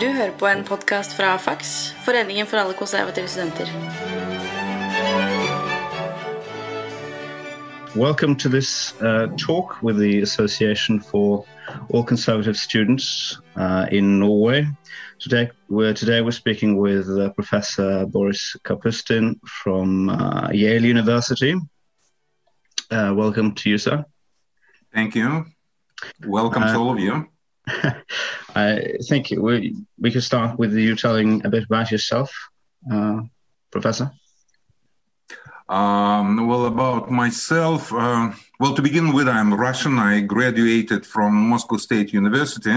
Du hører på en podkast fra FAX, Foreningen for alle konservative studenter. Welcome to this uh, talk with the Association for All Conservative Students uh, in Norway. Today we're, today we're speaking with uh, Professor Boris Kapustin from uh, Yale University. Uh, welcome to you, sir. Thank you. Welcome to Uh, all of you. I think we, we could start with you telling a bit about yourself, uh, Professor. Um, well, about myself, uh, well, to begin with, I'm Russian. I graduated from Moscow State University.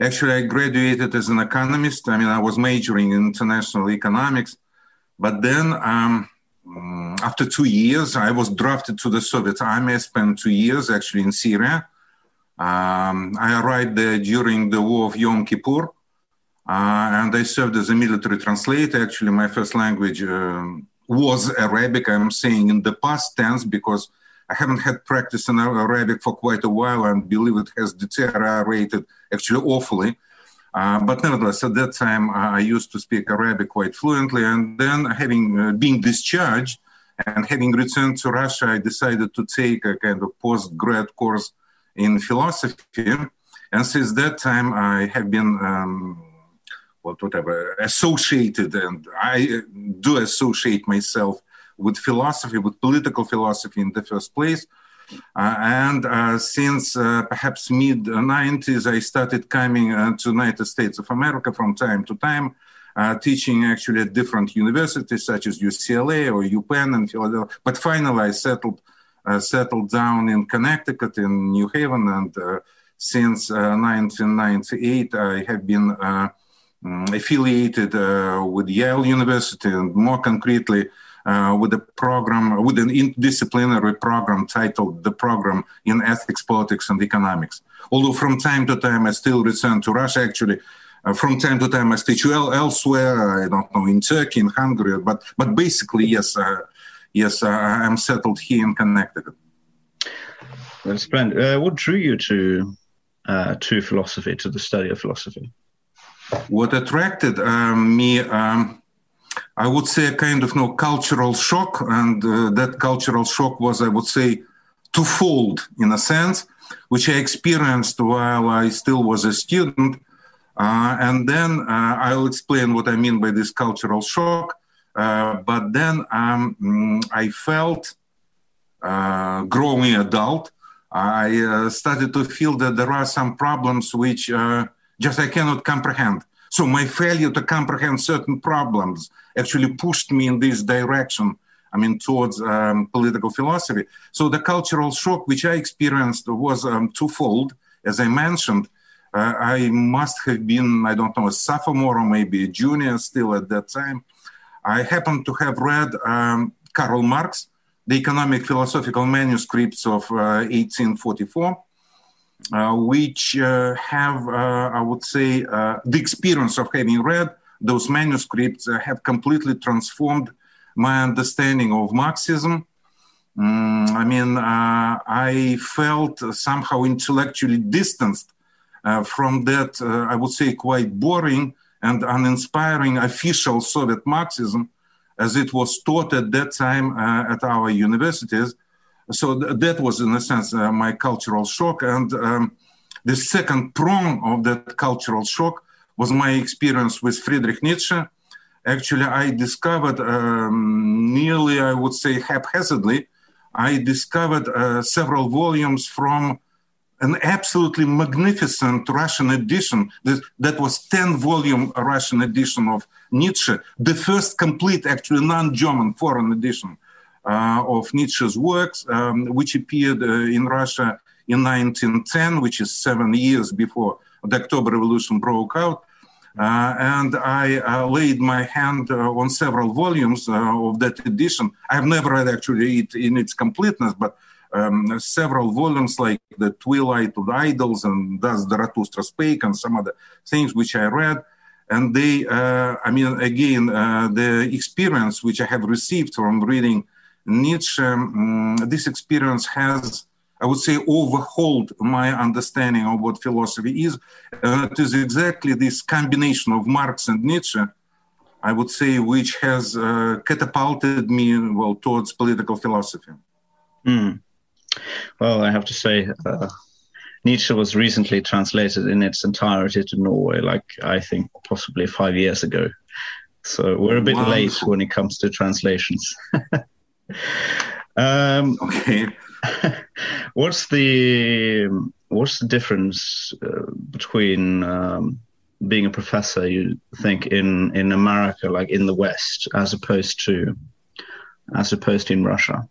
Actually, I graduated as an economist. I mean, I was majoring in international economics. But then, um, mm, after two years, I was drafted to the Soviet Army. I spent two years actually in Syria. Um, I arrived there during the War of Yom Kippur. Uh, and I served as a military translator. Actually, my first language um, was Arabic. I'm saying in the past tense because I haven't had practice in Arabic for quite a while and believe it has deteriorated actually awfully. Uh, but nevertheless, at that time, uh, I used to speak Arabic quite fluently. And then, having uh, been discharged and having returned to Russia, I decided to take a kind of post grad course in philosophy. And since that time, I have been um, what whatever associated and i do associate myself with philosophy with political philosophy in the first place uh, and uh, since uh, perhaps mid 90s i started coming uh, to united states of america from time to time uh, teaching actually at different universities such as ucla or upenn and philadelphia but finally i settled uh, settled down in connecticut in new haven and since 1998 i have been um, affiliated uh, with Yale University and more concretely uh, with a program, with an interdisciplinary program titled the Program in Ethics, Politics and Economics. Although from time to time I still return to Russia, actually, uh, from time to time I teach el- elsewhere, I don't know, in Turkey, in Hungary, but, but basically, yes, uh, yes, I'm settled here in Connecticut. That's splendid. Uh, what drew you to uh, to philosophy, to the study of philosophy? what attracted um, me um, i would say a kind of you know, cultural shock and uh, that cultural shock was i would say twofold in a sense which i experienced while i still was a student uh, and then uh, i'll explain what i mean by this cultural shock but then um, mm, i felt uh, growing adult i uh, started to feel that there are some problems which just I cannot comprehend. So my failure to comprehend certain problems actually pushed me in this direction. I mean, towards um, political philosophy. So the cultural shock which I experienced was um, twofold. As I mentioned, uh, I must have been, I don't know, a sophomore or maybe a junior still at that time. I happen to have read um, Karl Marx, the economic philosophical manuscripts of uh, 1844 uh, which uh, have, uh, I would say, the experience of having read those manuscripts have completely transformed my understanding of Marxism. Mm, I mean, I felt somehow intellectually distanced from that, I would say, quite boring and uninspiring official Soviet Marxism as it was taught at that time uh, at our universities. So th- that was, in a sense, uh, my cultural shock. And um, the second prong of that cultural shock was my experience with Friedrich Nietzsche. Actually, I discovered um, nearly, I would say, haphazardly, I discovered uh, several volumes from an absolutely magnificent Russian edition. That, that was 10 volume Russian edition of Nietzsche, the first complete, actually non German foreign edition uh, of Nietzsche's works, um, which appeared uh, in Russia in 1910, which is seven years before the October Revolution broke out. Uh, and I uh, laid my hand uh, on several volumes uh, of that edition. I've never read actually it in its completeness, but um, several volumes like The Twilight of the Idols and Thus Zarathustra Spake and some other things which I read. And they, I mean, again, the experience which I have received from reading Nietzsche, um, this experience has I would say, overhauled my understanding of what philosophy is. And it is exactly this combination of Marx and Nietzsche, I would say, which has uh, catapulted me well towards political philosophy. Mm. Well, I have to say, uh, Nietzsche was recently translated in its entirety to Norway, like I think possibly five years ago. So we're a bit Wonderful. late when it comes to translations. um, okay. what's the what's the difference uh, between um, being a professor? You think in in America, like in the West, as opposed to as opposed to in Russia?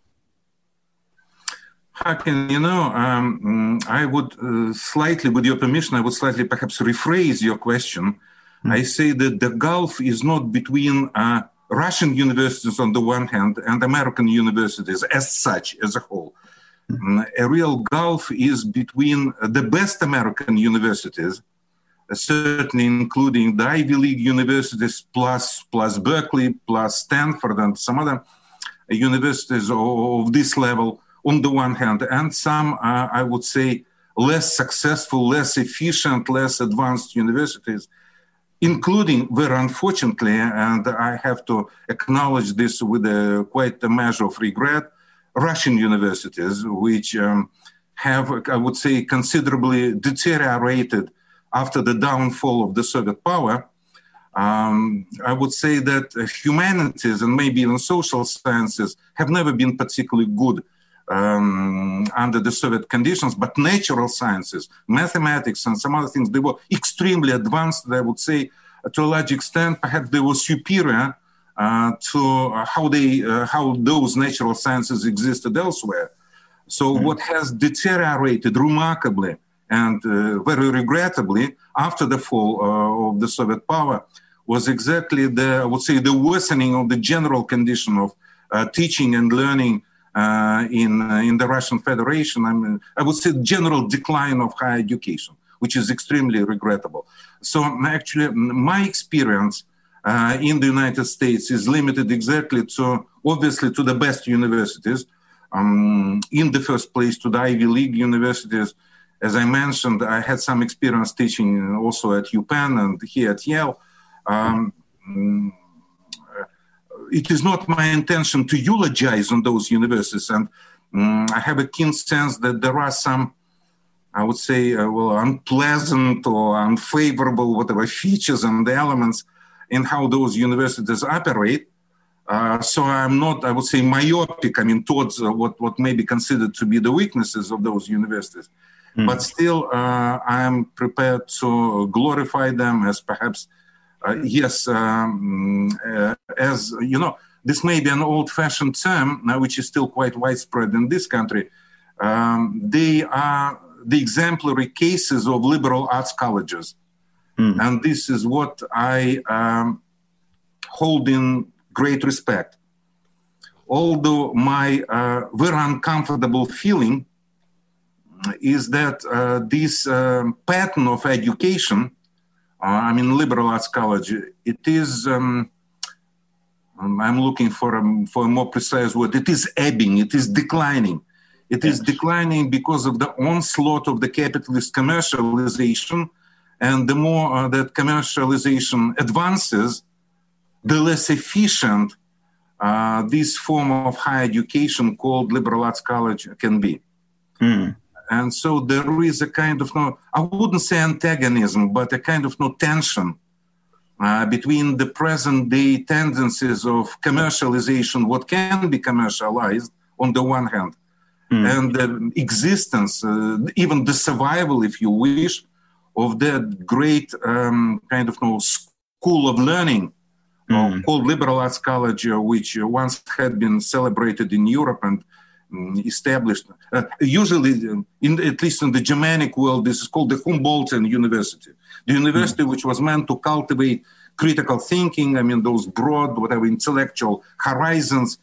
Hakan, you know, um, mm, I would uh, slightly, with your permission, I would slightly perhaps rephrase your question. Mm. I say that the gulf is not between uh, Russian universities on the one hand and American universities as such, as a whole. Mm. A real gulf is between the best American universities, certainly including the Ivy League universities, plus plus Berkeley, plus Stanford, and some other universities of this level on the one hand, and some, uh, I would say, less successful, less efficient, less advanced universities, including, very unfortunately, and I have to acknowledge this with a, quite a measure of regret, Russian universities, which um, have, I would say, considerably deteriorated after the downfall of the Soviet power. Um, I would say that humanities and maybe even social sciences have never been particularly good um, under the Soviet conditions, but natural sciences, mathematics, and some other things, they were extremely advanced. I would say, to a large extent, perhaps they were superior uh, to how they uh, how those natural sciences existed elsewhere. So, mm-hmm. what has deteriorated remarkably and uh, very regrettably after the fall uh, of the Soviet power was exactly the I would say the worsening of the general condition of uh, teaching and learning in uh, in the Russian Federation. I mean, I would say general decline of higher education, which is extremely regrettable. So actually, my experience uh, in the United States is limited exactly to obviously to the best universities. Um, in the first place, to the Ivy League universities. As I mentioned, I had some experience teaching also at UPenn and here at Yale. Um, it is not my intention to eulogize on those universities, and um, I have a keen sense that there are some, I would say, uh, well, unpleasant or unfavorable, whatever features and elements in how those universities operate. Uh, so I'm not, I would say, myopic. I mean, towards uh, what what may be considered to be the weaknesses of those universities, mm. but still, uh, I am prepared to glorify them as perhaps yes, um, uh, as you know, this may be an old-fashioned term, uh, which is still quite widespread in this country. Um, they are the exemplary cases of liberal arts colleges, mm. and this is what I um, hold in great respect. Although my uh, very uncomfortable feeling is that uh, this um, pattern of education uh, I mean, liberal arts college. It is. Um, um, I'm looking for a, for a more precise word. It is ebbing. It is declining. It is declining because of the onslaught of the capitalist commercialization, and the more uh, that commercialization advances, the less efficient uh, this form of higher education called liberal arts college can be. Mm. And so there is a kind of no, I wouldn't say antagonism, but a kind of no tension uh, between the present day tendencies of commercialization, what can be commercialized on the one hand, mm. and the existence, uh, even the survival, if you wish, of that great um, kind of no school of learning mm. called liberal arts college, uh, which once had been celebrated in Europe and established. Uh, usually, uh, in at least in the Germanic world, this is called the Humboldtian University, the university mm. which was meant to cultivate critical thinking. I mean, those broad, whatever intellectual horizons.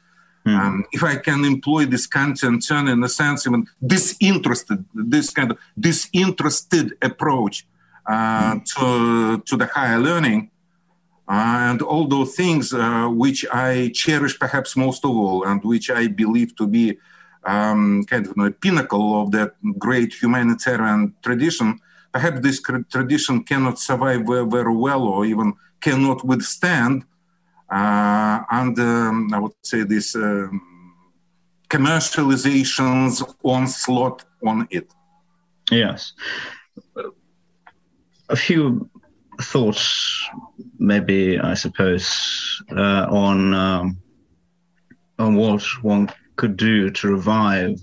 Mm. Um, if I can employ this Kantian term in a sense, even disinterested, this kind of disinterested approach uh, mm. to to the higher learning, uh, and all those things uh, which I cherish perhaps most of all, and which I believe to be um, kind of you know, pinnacle of that great humanitarian tradition, perhaps this tradition cannot survive very, very well or even cannot withstand uh, under, um, I would say, this um, commercialization's onslaught on it. Yes. A few thoughts, maybe, I suppose, uh, on um, on what one could do to revive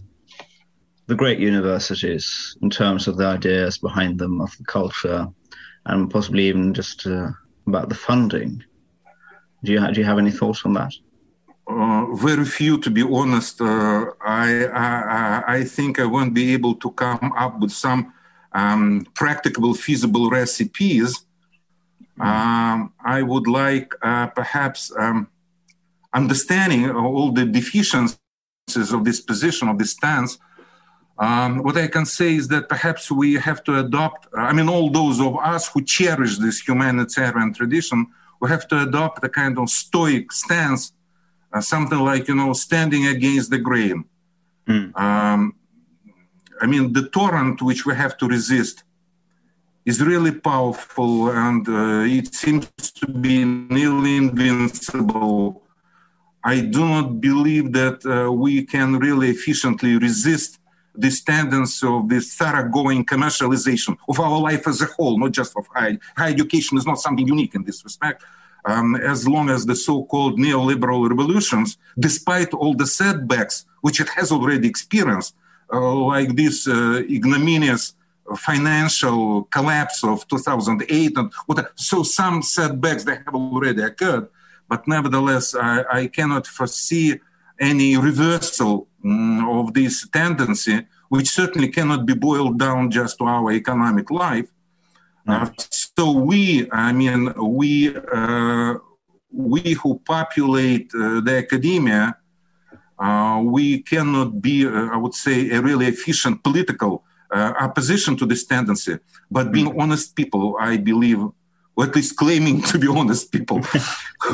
the great universities in terms of the ideas behind them, of the culture, and possibly even just uh, about the funding. Do you, do you have any thoughts on that? Uh, very few, to be honest. Uh, I, I, I think I won't be able to come up with some um, practicable, feasible recipes. Mm. Um, I would like uh, perhaps um, understanding all the deficiencies of this position, of this stance, um, what I can say is that perhaps we have to adopt, I mean, all those of us who cherish this humanitarian tradition, we have to adopt a kind of stoic stance, uh, something like, you know, standing against the grain. Mm. Um, I mean, the torrent which we have to resist is really powerful and uh, it seems to be nearly invincible I do not believe that uh, we can really efficiently resist this tendency of this thoroughgoing commercialization of our life as a whole, not just of high, high education is not something unique in this respect. Um, as long as the so-called neoliberal revolutions, despite all the setbacks which it has already experienced, uh, like this uh, ignominious financial collapse of 2008, and what, so some setbacks that have already occurred, but nevertheless, I, I cannot foresee any reversal um, of this tendency, which certainly cannot be boiled down just to our economic life. Uh, so we, I mean, we, uh, we who populate uh, the academia, uh, we cannot be, uh, I would say, a really efficient political uh, opposition to this tendency. But being mm. honest people, I believe or at least claiming to be honest people.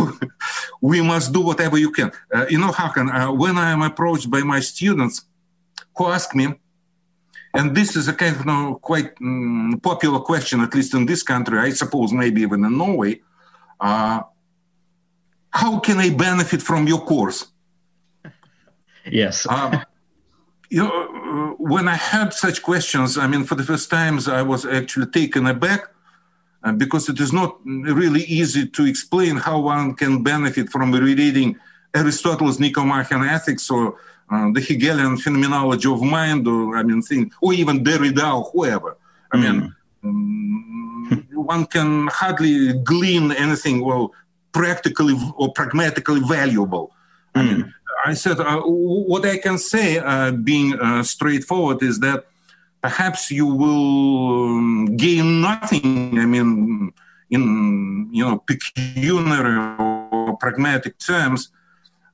we must do whatever you can. Uh, you know, Hakan, uh, when I am approached by my students who ask me, and this is a kind of you know, quite um, popular question, at least in this country, I suppose maybe even in Norway, uh, how can I benefit from your course? Yes. Um, you know, uh, when I had such questions, I mean, for the first times, I was actually taken aback uh, because it is not really easy to explain how one can benefit from reading Aristotle's Nicomachean Ethics or uh, the Hegelian phenomenology of mind, or I mean, thing, or even Derrida or whoever. I mm. mean, um, one can hardly glean anything well practically or pragmatically valuable. Mm. I mean, I said uh, what I can say, uh, being uh, straightforward, is that perhaps you will um, gain nothing. I mean, in you know pecuniary or pragmatic terms,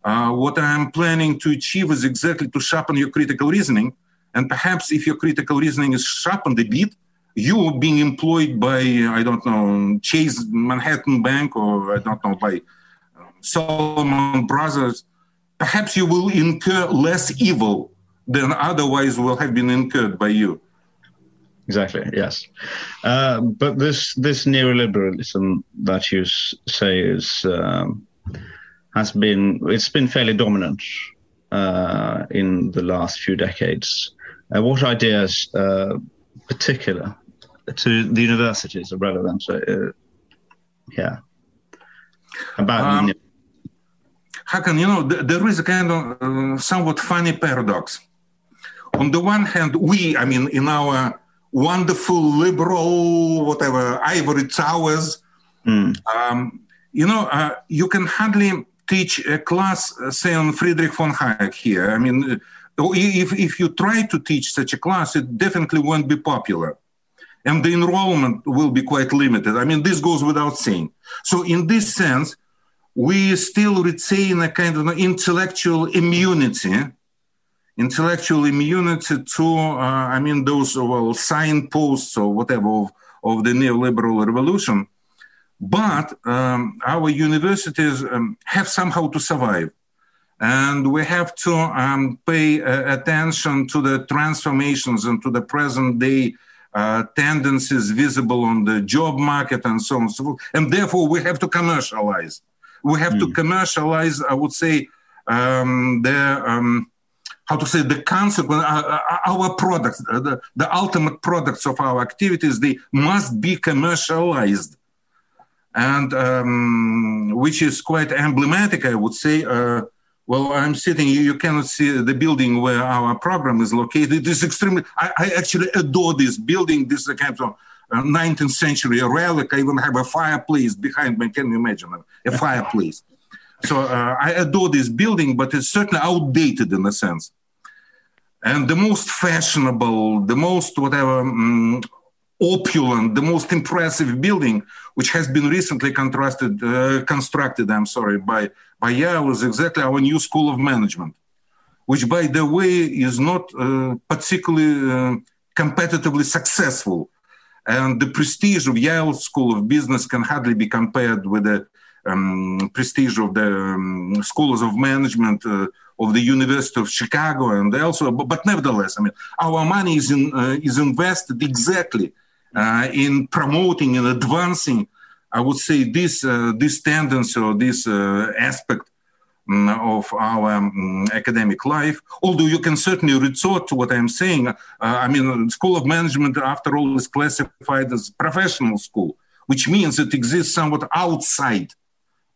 uh, what I'm planning to achieve is exactly to sharpen your critical reasoning. And perhaps if your critical reasoning is sharpened a bit, you being employed by I don't know Chase Manhattan Bank or I don't know by Salomon Brothers, perhaps you will incur less evil than otherwise will have been incurred by you. Exactly. Yes, uh, but this this neoliberalism that you say is um, has been it's been fairly dominant uh, in the last few decades. Uh, what ideas, uh, particular to the universities, are relevant? Uh, yeah, about. Um, Hakan, you know, th- there is a kind of uh, somewhat funny paradox on the one hand, we, I mean, in our wonderful liberal, whatever, ivory towers, mm. um, you know, uh, you can hardly teach a class, uh, say, on Friedrich von Hayek here. I mean, uh, if, if you try to teach such a class, it definitely won't be popular. And the enrollment will be quite limited. I mean, this goes without saying. So, in this sense, we still retain a kind of intellectual immunity intellectual immunity to, uh, I mean, those well signposts or whatever of, of the neoliberal revolution. But um, our universities um, have somehow to survive. and we have to um, pay uh, attention to the transformations and to the present day uh, tendencies visible on the job market and so on and so forth. And therefore, we have to commercialize. We have mm. to hmm. commercialize, I would say, um, the um, how to say the consequence uh, uh our products uh, the, the ultimate products of our activities they must be commercialized and um, which is quite emblematic i would say uh, well, I'm sitting, you, you cannot see the building where our program is located. It is extremely, I, I actually adore this building. This kind of uh, 19th century relic. I even have a fireplace behind me. Can you imagine a fireplace? So uh, I adore this building, but it's certainly outdated in a sense. And the most fashionable, the most whatever um, opulent, the most impressive building, which has been recently contrasted, uh, constructed, I'm sorry, by, by Yale, is exactly our new School of Management, which, by the way, is not uh, particularly uh, competitively successful. And the prestige of Yale School of Business can hardly be compared with the um, prestige of the um, schools of management uh, of the University of Chicago and also. But, but, nevertheless, I mean, our money is in, uh, is invested exactly uh, in promoting and advancing, I would say this uh, this tendency or this uh, aspect um, of our um, academic life. Although you can certainly resort to what I'm saying. I mean, School of Management, after all, is classified as professional school, which means it exists somewhat outside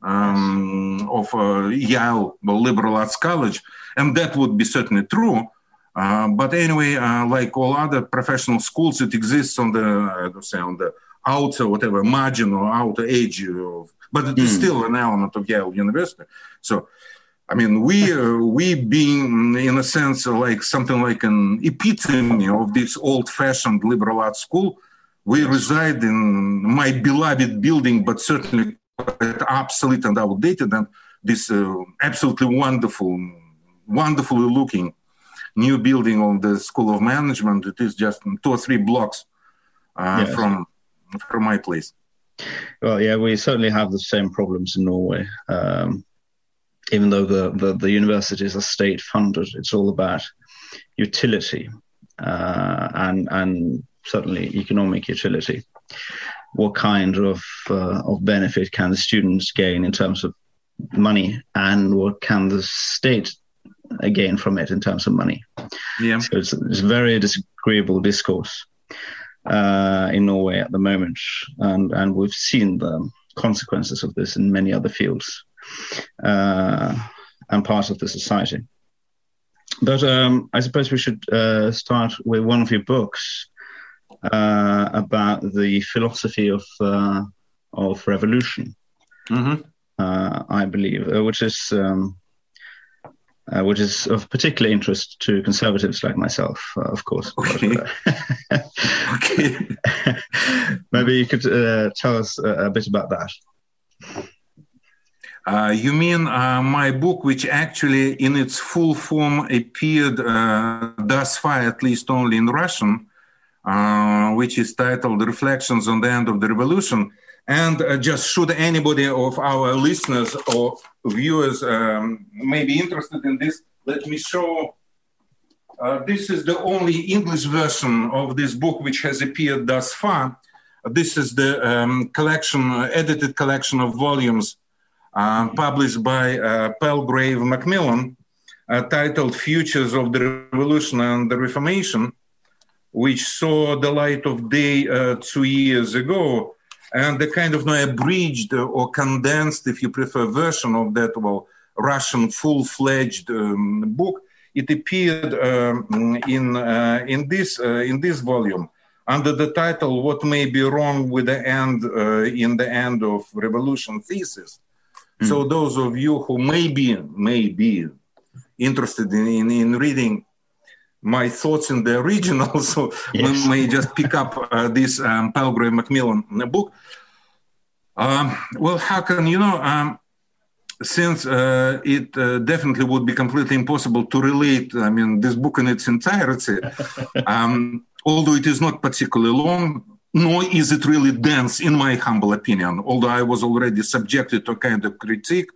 um, of uh, Yale Liberal Arts College, and that would be certainly true. Uh, but anyway, uh, like all other professional schools, it exists on the say on the outer whatever margin or outer edge of, but it is mm. still an element of Yale University. So, I mean, we uh, we being in a sense like something like an epitome of this old-fashioned liberal arts school. We reside in my beloved building, but certainly obsolete and outdated, and this uh, absolutely wonderful, wonderfully looking new building of the School of Management. It is just two or three blocks uh, yes. from from my place. Well, yeah, we certainly have the same problems in Norway. Um, even though the, the, the, universities are state funded, it's all about utility uh, and and certainly economic utility. What kind of uh, of benefit can the students gain in terms of money, and what can the state gain from it in terms of money. Yeah. So it's, it's a very disagreeable discourse uh, in Norway at the moment, and and we've seen the consequences of this in many other fields uh, and parts of the society. But um, I suppose we should uh, start with one of your books uh, about the philosophy of uh, of revolution. Mm-hmm. Uh, I believe, which is um, uh, which is of particular interest to conservatives like myself, uh, of course. Okay. okay. Maybe you could uh, tell us a, a, bit about that. Uh, you mean uh, my book, which actually in its full form appeared uh, thus far, at least only in Russian, which is titled Reflections on the End of the Revolution. And uh, just should anybody of our listeners or viewers um, may be interested in this, let me show. Uh, this is the only English version of this book which has appeared thus far. This is the um, collection, uh, edited collection of volumes uh, published by uh, Palgrave Macmillan, uh, titled Futures of the Revolution and the Reformation, which saw the light of day two years ago and the kind of no, abridged or condensed, if you prefer, version of that well, Russian full-fledged um, book. It appeared um, in uh, in this uh, in this volume under the title "What May Be Wrong with the End uh, in the End of Revolution Thesis." Mm. So those of you who may be may be interested in, in, in reading my thoughts in the original, so yes. may just pick up uh, this um, Palgrave Macmillan book. Um, well, how can you know? Um, since uh, it uh, definitely would be completely impossible to relate, I mean, this book in its entirety, um, although it is not particularly long, nor is it really dense, in my humble opinion. Although I was already subjected to a kind of critique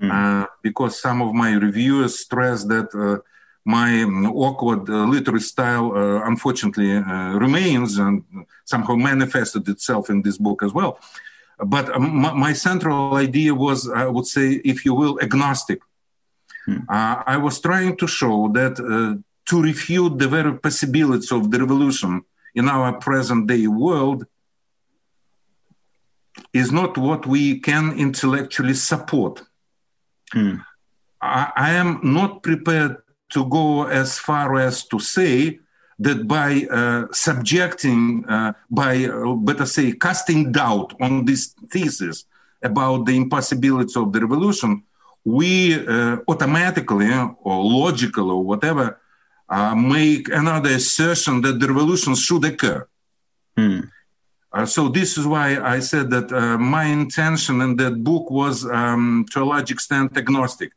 mm. because some of my reviewers stressed that my awkward uh, literary style uh, unfortunately uh, remains and somehow manifested itself in this book as well. But my, my, central idea was, I would say, if you will, agnostic. Hmm. I was trying to show that to refute the very possibilities of the revolution in our present day world is not what we can intellectually support. Hmm. I, I, am not prepared to go as far as to say that by uh, subjecting, uh, by, uh, better say, casting doubt on this thesis about the impossibility of the revolution, we uh, automatically or logically or whatever uh, make another assertion that the revolution should occur. Hmm. Uh, so this is why I said that my intention in that book was, um, to a large extent, agnostic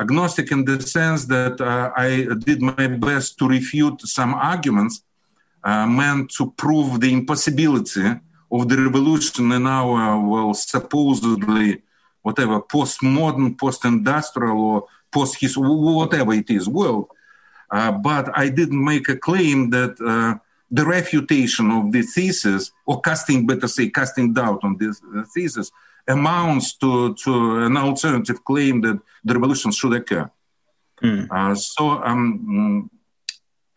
agnostic in the sense that uh, I did my best to refute some arguments uh, meant to prove the impossibility of the revolution in our, well, supposedly, whatever, postmodern, post-industrial, or post whatever it is, world. Uh, but I didn't make a claim that uh, the refutation of the thesis, or casting, better say, casting doubt on this uh, thesis, amounts to, to an alternative claim that the revolution should occur. Mm. Uh, so, um,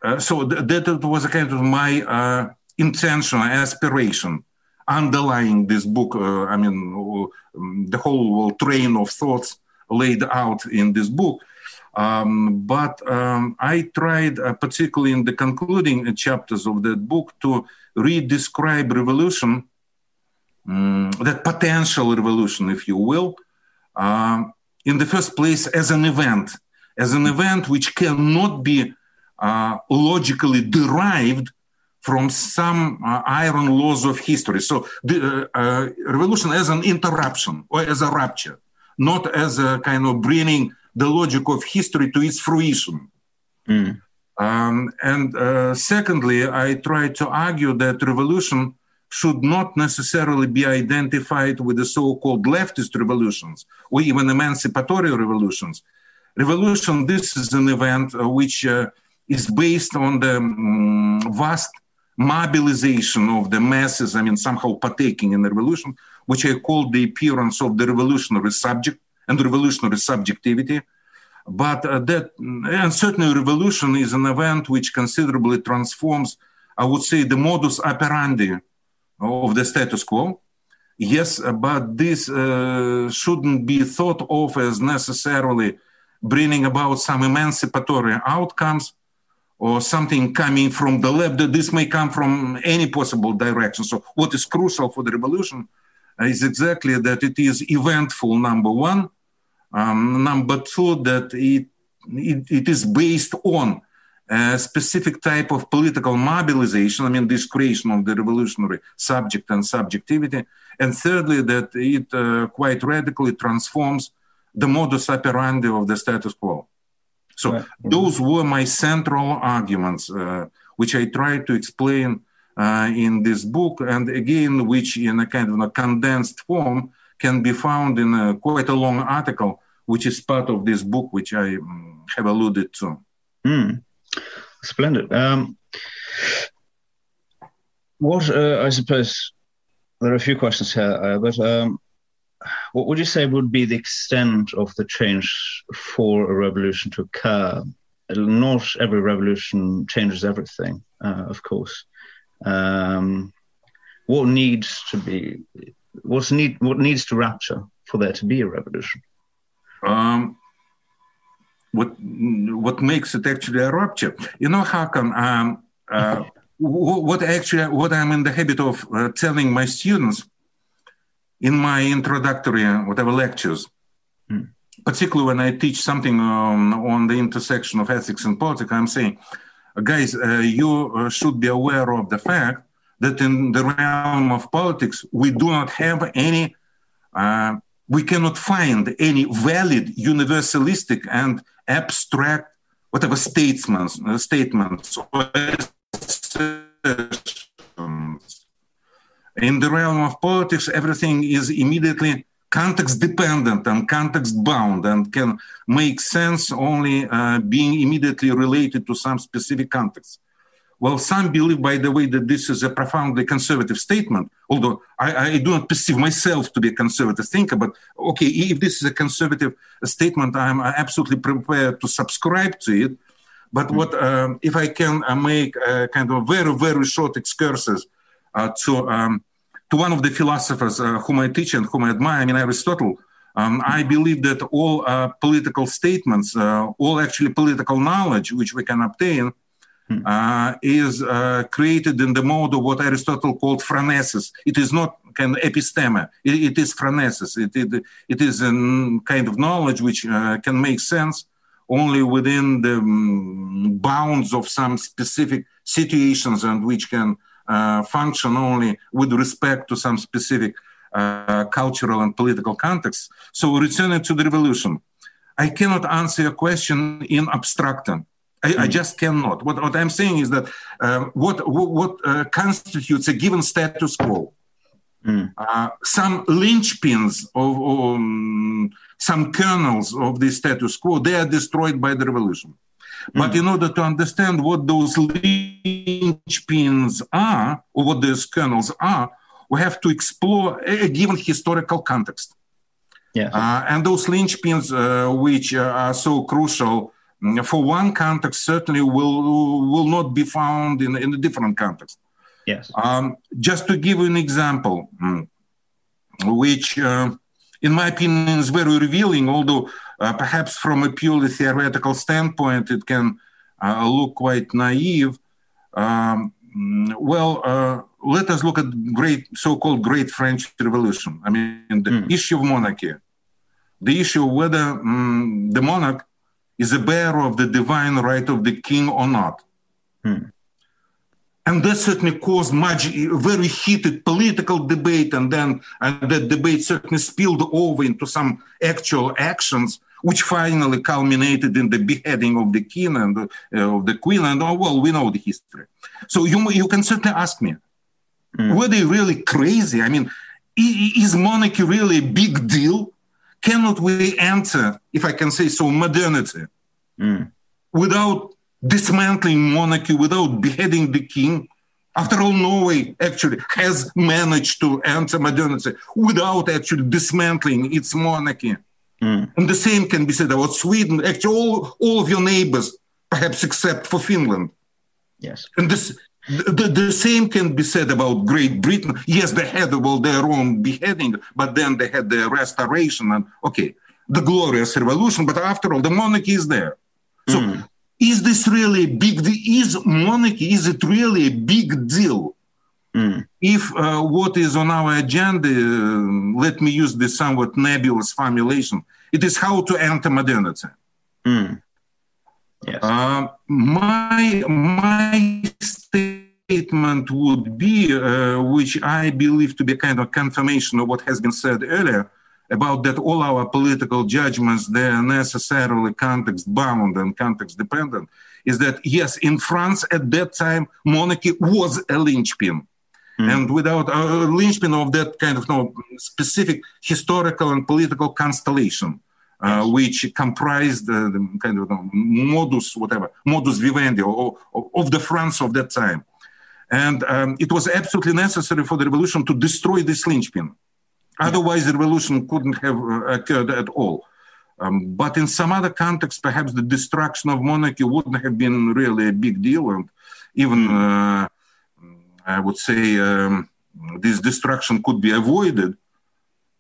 uh, so th- that was a kind of my uh, intention, aspiration underlying this book. Uh, I mean, um, the whole train of thoughts laid out in this book. Um, but um, I tried, uh, particularly in the concluding chapters of that book, to re-describe revolution um, that potential revolution, if you will, uh, in the first place as an event, as an event which cannot be uh, logically derived from some uh, iron laws of history. So the uh, uh, revolution as an interruption or as a rupture, not as a kind of bringing the logic of history to its fruition. Mm. Um, and uh, secondly, I try to argue that revolution should not necessarily be identified with the so-called leftist revolutions or even emancipatory revolutions. Revolution, this is an event uh, which uh, is based on the um, vast mobilization of the masses, I mean, somehow partaking in the revolution, which I call the appearance of the revolutionary subject and revolutionary subjectivity. But uh, that, and certainly revolution is an event which considerably transforms, I would say, the modus operandi of the status quo. Yes, but this uh, shouldn't be thought of as necessarily bringing about some emancipatory outcomes or something coming from the left. This may come from any possible direction. So, what is crucial for the revolution is exactly that it is eventful, number one. Um, number two, that it, it, it is based on a specific type of political mobilization, I mean, this creation of the revolutionary subject and subjectivity. And thirdly, that it uh, quite radically transforms the modus operandi of the status quo. So right. those were my central arguments, uh, which I tried to explain uh, in this book, and again, which in a kind of a condensed form can be found in a, quite a long article, which is part of this book, which I um, have alluded to. Mm. Splendid. Um, what uh, I suppose there are a few questions here, uh, but um, what would you say would be the extent of the change for a revolution to occur? Not every revolution changes everything, uh, of course. Um, what needs to be? What's need? What needs to rupture for there to be a revolution? Um, what what makes it actually a rupture. You know, how come um, uh, what actually what I'm in the habit of uh, telling my students in my introductory uh, whatever lectures, mm. particularly when I teach something um, on the intersection of ethics and politics, I'm saying, guys, uh, you uh, should be aware of the fact that in the realm of politics we do not have any. We cannot find any valid universalistic and abstract, whatever statements, uh, statements In the realm of politics, everything is immediately context dependent and context bound and can make sense only uh, being immediately related to some specific context. Well, some believe, by the way, that this is a profoundly conservative statement, although I, I, do not perceive myself to be a conservative thinker. But okay, if this is a conservative statement, I'm absolutely prepared to subscribe to it. But mm. what um, if I can uh, make a kind of very, very short excursus uh, to um, to one of the philosophers uh, whom I teach and whom I admire, I mean Aristotle. Um, I believe that all uh, political statements, uh, all actually political knowledge which we can obtain, Hmm. Uh, is uh, created in the mode of what Aristotle called phronesis. It is not kind of episteme, it, it is phronesis. It, it, it is a kind of knowledge which uh, can make sense only within the um, bounds of some specific situations and which can uh, function only with respect to some specific uh, cultural and political context. So, returning to the revolution, I cannot answer your question in abstractum. I. I, just cannot. What, what I'm saying is that uh, what what, what uh, constitutes a given status quo, mm. uh, some linchpins of um, some kernels of the status quo, they are destroyed by the revolution. Mm. But in order to understand what those linchpins are, or what those kernels are, we have to explore a, a given historical context. Yeah. Uh, and those linchpins, uh, which uh, are so crucial for one context certainly will will not be found in, in a different context. Yes. Um, just to give you an example, mm, which, uh, in my opinion, is very revealing, although uh, perhaps from a purely theoretical standpoint, it can uh, look quite naive. Um, mm, well, uh, let us look at great so-called Great French Revolution. I mean, the mm. issue of monarchy, the issue of whether um, the monarch is a bearer of the divine right of the king or not. Hmm. And that certainly caused much, very heated political debate, and then and that debate certainly spilled over into some actual actions, which finally culminated in the beheading of the king and uh, of the queen. And oh, well, we know the history. So you you can certainly ask me, hmm. were they really crazy? I mean, is monarchy really a big deal? Cannot we enter, if I can say so, modernity mm. without dismantling monarchy, without beheading the king? After all, Norway actually has managed to enter modernity without actually dismantling its monarchy. Mm. And the same can be said about Sweden. Actually, all, all of your neighbors, perhaps except for Finland. Yes. And this the, the, same can be said about Great Britain. Yes, they had well, their own beheading, but then they had the restoration and okay, the glorious revolution. But after all, the monarchy is there. So, mm. is this really a big deal? Is monarchy? Is it really a big deal? Mm. If uh, what is on our agenda, uh, let me use this somewhat nebulous formulation, it is how to enter modernity. Mm. Yes. Uh, my my statement would be, uh, which I believe to be a kind of confirmation of what has been said earlier, about that all our political judgments they are necessarily context bound and context dependent. Is that yes, in France at that time monarchy was a linchpin. Mm. And without a linchpin of that kind of you know, specific historical and political constellation, uh, which comprised uh, the kind of modus, whatever, modus vivendi of, of the France of that time. And um, it was absolutely necessary for the revolution to destroy this linchpin. Otherwise, the revolution couldn't have uh, occurred at all. Um, but in some other context, perhaps the destruction of monarchy wouldn't have been really a big deal. And even, uh, I would say, um, this destruction could be avoided.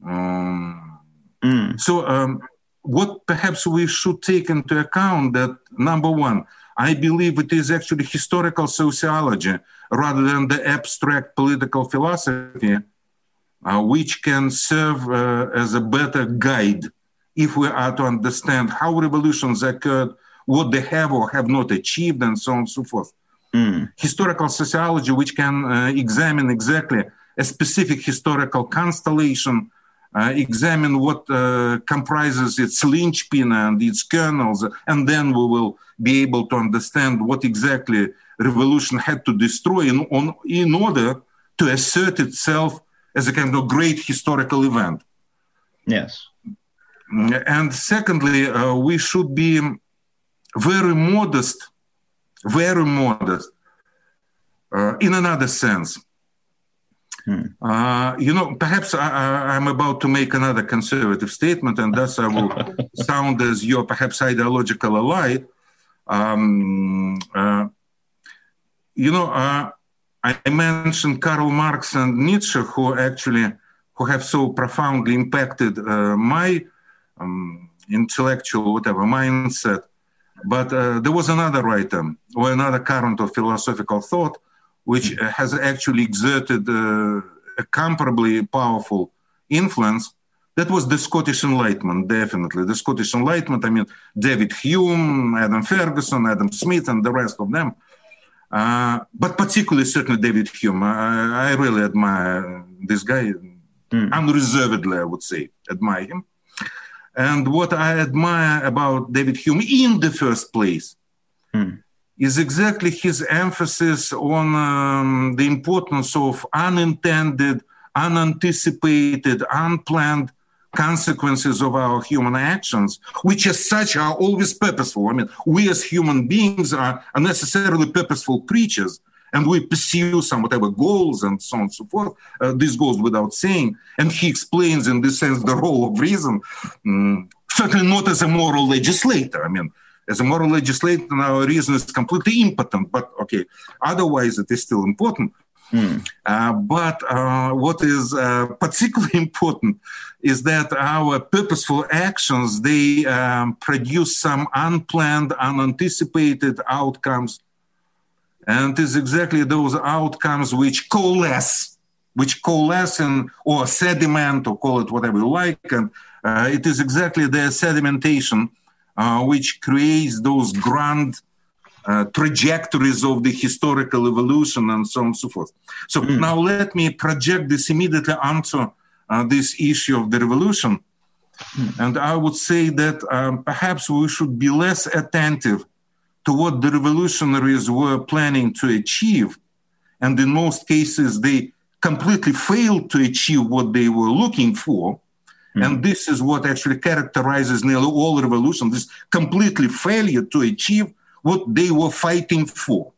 Um, mm. So, um, what perhaps we should take into account that number one, I believe it is actually historical sociology rather than the abstract political philosophy, uh, which can serve uh, as a better guide if we are to understand how revolutions occurred, what they have or have not achieved, and so on and so forth. Mm. Historical sociology, which can uh, examine exactly a specific historical constellation examine what uh, comprises its linchpin and its kernels, and then we will be able to understand what exactly revolution had to destroy in, on, in order to assert itself as a kind of great historical event. Yes. And secondly, uh, we should be very modest, very modest uh, in another sense. Hmm. Uh, you know, perhaps I, am about to make another conservative statement, and thus I will sound as your perhaps ideological ally. Um, uh, you know, uh, I mentioned Karl Marx and Nietzsche, who actually who have so profoundly impacted uh, my um, intellectual whatever mindset. But uh, there was another writer or another current of philosophical thought which has actually exerted uh, a comparably powerful influence. That was the Scottish Enlightenment, definitely. The Scottish Enlightenment, I mean, David Hume, Adam Ferguson, Adam Smith, and the rest of them. Uh, but particularly, certainly, David Hume. I, I really admire this guy, mm. unreservedly, I would say, admire him. And what I admire about David Hume in the first place mm is exactly his emphasis on um, the importance of unintended, unanticipated, unplanned consequences of our human actions, which as such are always purposeful. I mean, we as human beings are, necessarily purposeful creatures and we pursue some whatever goals and so on and so forth. Uh, this goes without saying. And he explains in this sense the role of reason, um, certainly not as a moral legislator. I mean, as a moral legislator, our reason is completely impotent, but okay, otherwise it is still important. Mm. Uh, but uh, what is uh, particularly important is that our purposeful actions they um, produce some unplanned, unanticipated outcomes, and it is exactly those outcomes which coalesce, which coalesce in or sediment, or call it whatever you like, and uh, it is exactly the sedimentation uh, which creates those grand uh, trajectories of the historical evolution and so on and so forth. So mm. now let me project this immediately onto uh, this issue of the revolution. Mm. And I would say that um, perhaps we should be less attentive to what the revolutionaries were planning to achieve. And in most cases, they completely failed to achieve what they were looking for. Mm. And this is what actually characterizes nearly all revolutions this completely failure to achieve what they were fighting for.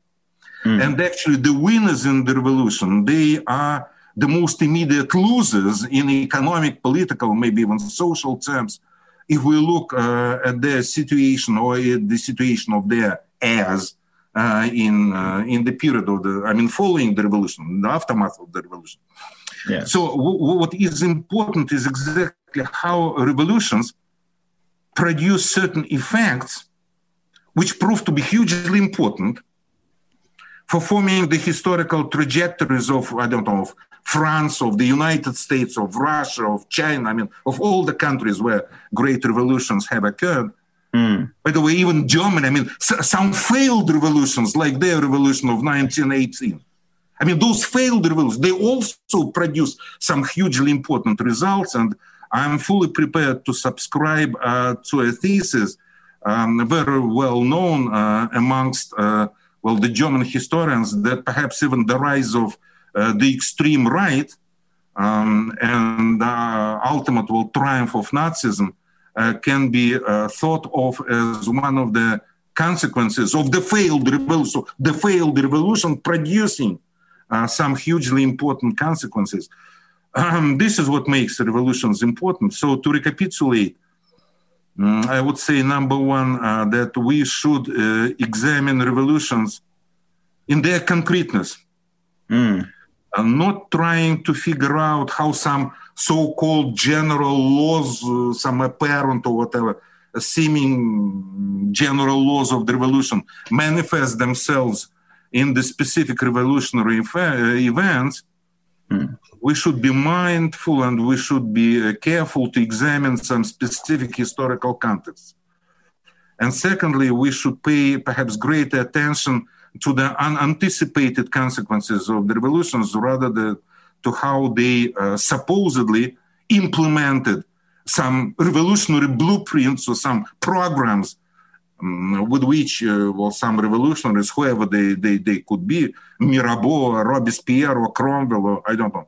Mm. And actually, the winners in the revolution, they are the most immediate losers in economic, political, maybe even social terms. If we look uh, at their situation or at the situation of their heirs uh, in uh, in the period of the, I mean, following the revolution, the aftermath of the revolution. Yeah. So w- what is important is exactly how revolutions produce certain effects which prove to be hugely important for forming the historical trajectories of, I don't know, of France, of the United States, of Russia, of China, I mean, of all the countries where great revolutions have occurred. Mm. By the way, even Germany, I mean, some failed revolutions, like their revolution of 1918. I mean, those failed revolutions, they also produce some hugely important results. And I'm fully prepared to subscribe uh, to a thesis um, very well known uh, amongst uh, well the German historians that perhaps even the rise of uh, the extreme right um, and uh, ultimate well, triumph of Nazism uh, can be thought of as one of the consequences of the failed revolution, the failed revolution producing some hugely important consequences. Um, this is what makes revolutions important. So to recapitulate, um, I would say number one uh, that we should uh, examine revolutions in their concreteness, mm. not trying to figure out how some so-called general laws, uh, some apparent or whatever, seeming general laws of the revolution manifest themselves in the specific revolutionary uh, events. Mm we should be mindful and we should be uh, careful to examine some specific historical context. And secondly, we should pay perhaps greater attention to the unanticipated consequences of the revolutions rather than to how they uh, supposedly implemented some revolutionary blueprints or some programs with which uh, well, some revolutionaries, whoever they, they, they could be, Mirabeau, Robespierre, or Cromwell, or I don't know,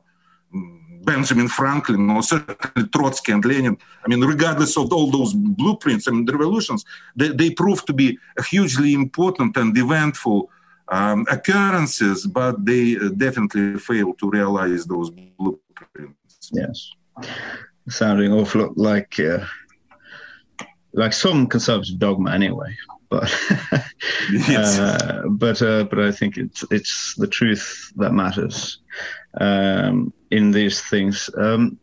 Benjamin Franklin or certainly Trotsky and Lenin. I mean, regardless of all those blueprints and revolutions, they, they proved to be a hugely important and eventful um, occurrences, but they definitely failed to realize those blueprints. Yes, sounding awful like uh, like some conservative dogma, anyway. But yes. uh, but uh, but I think it's it's the truth that matters um, in these things. Um,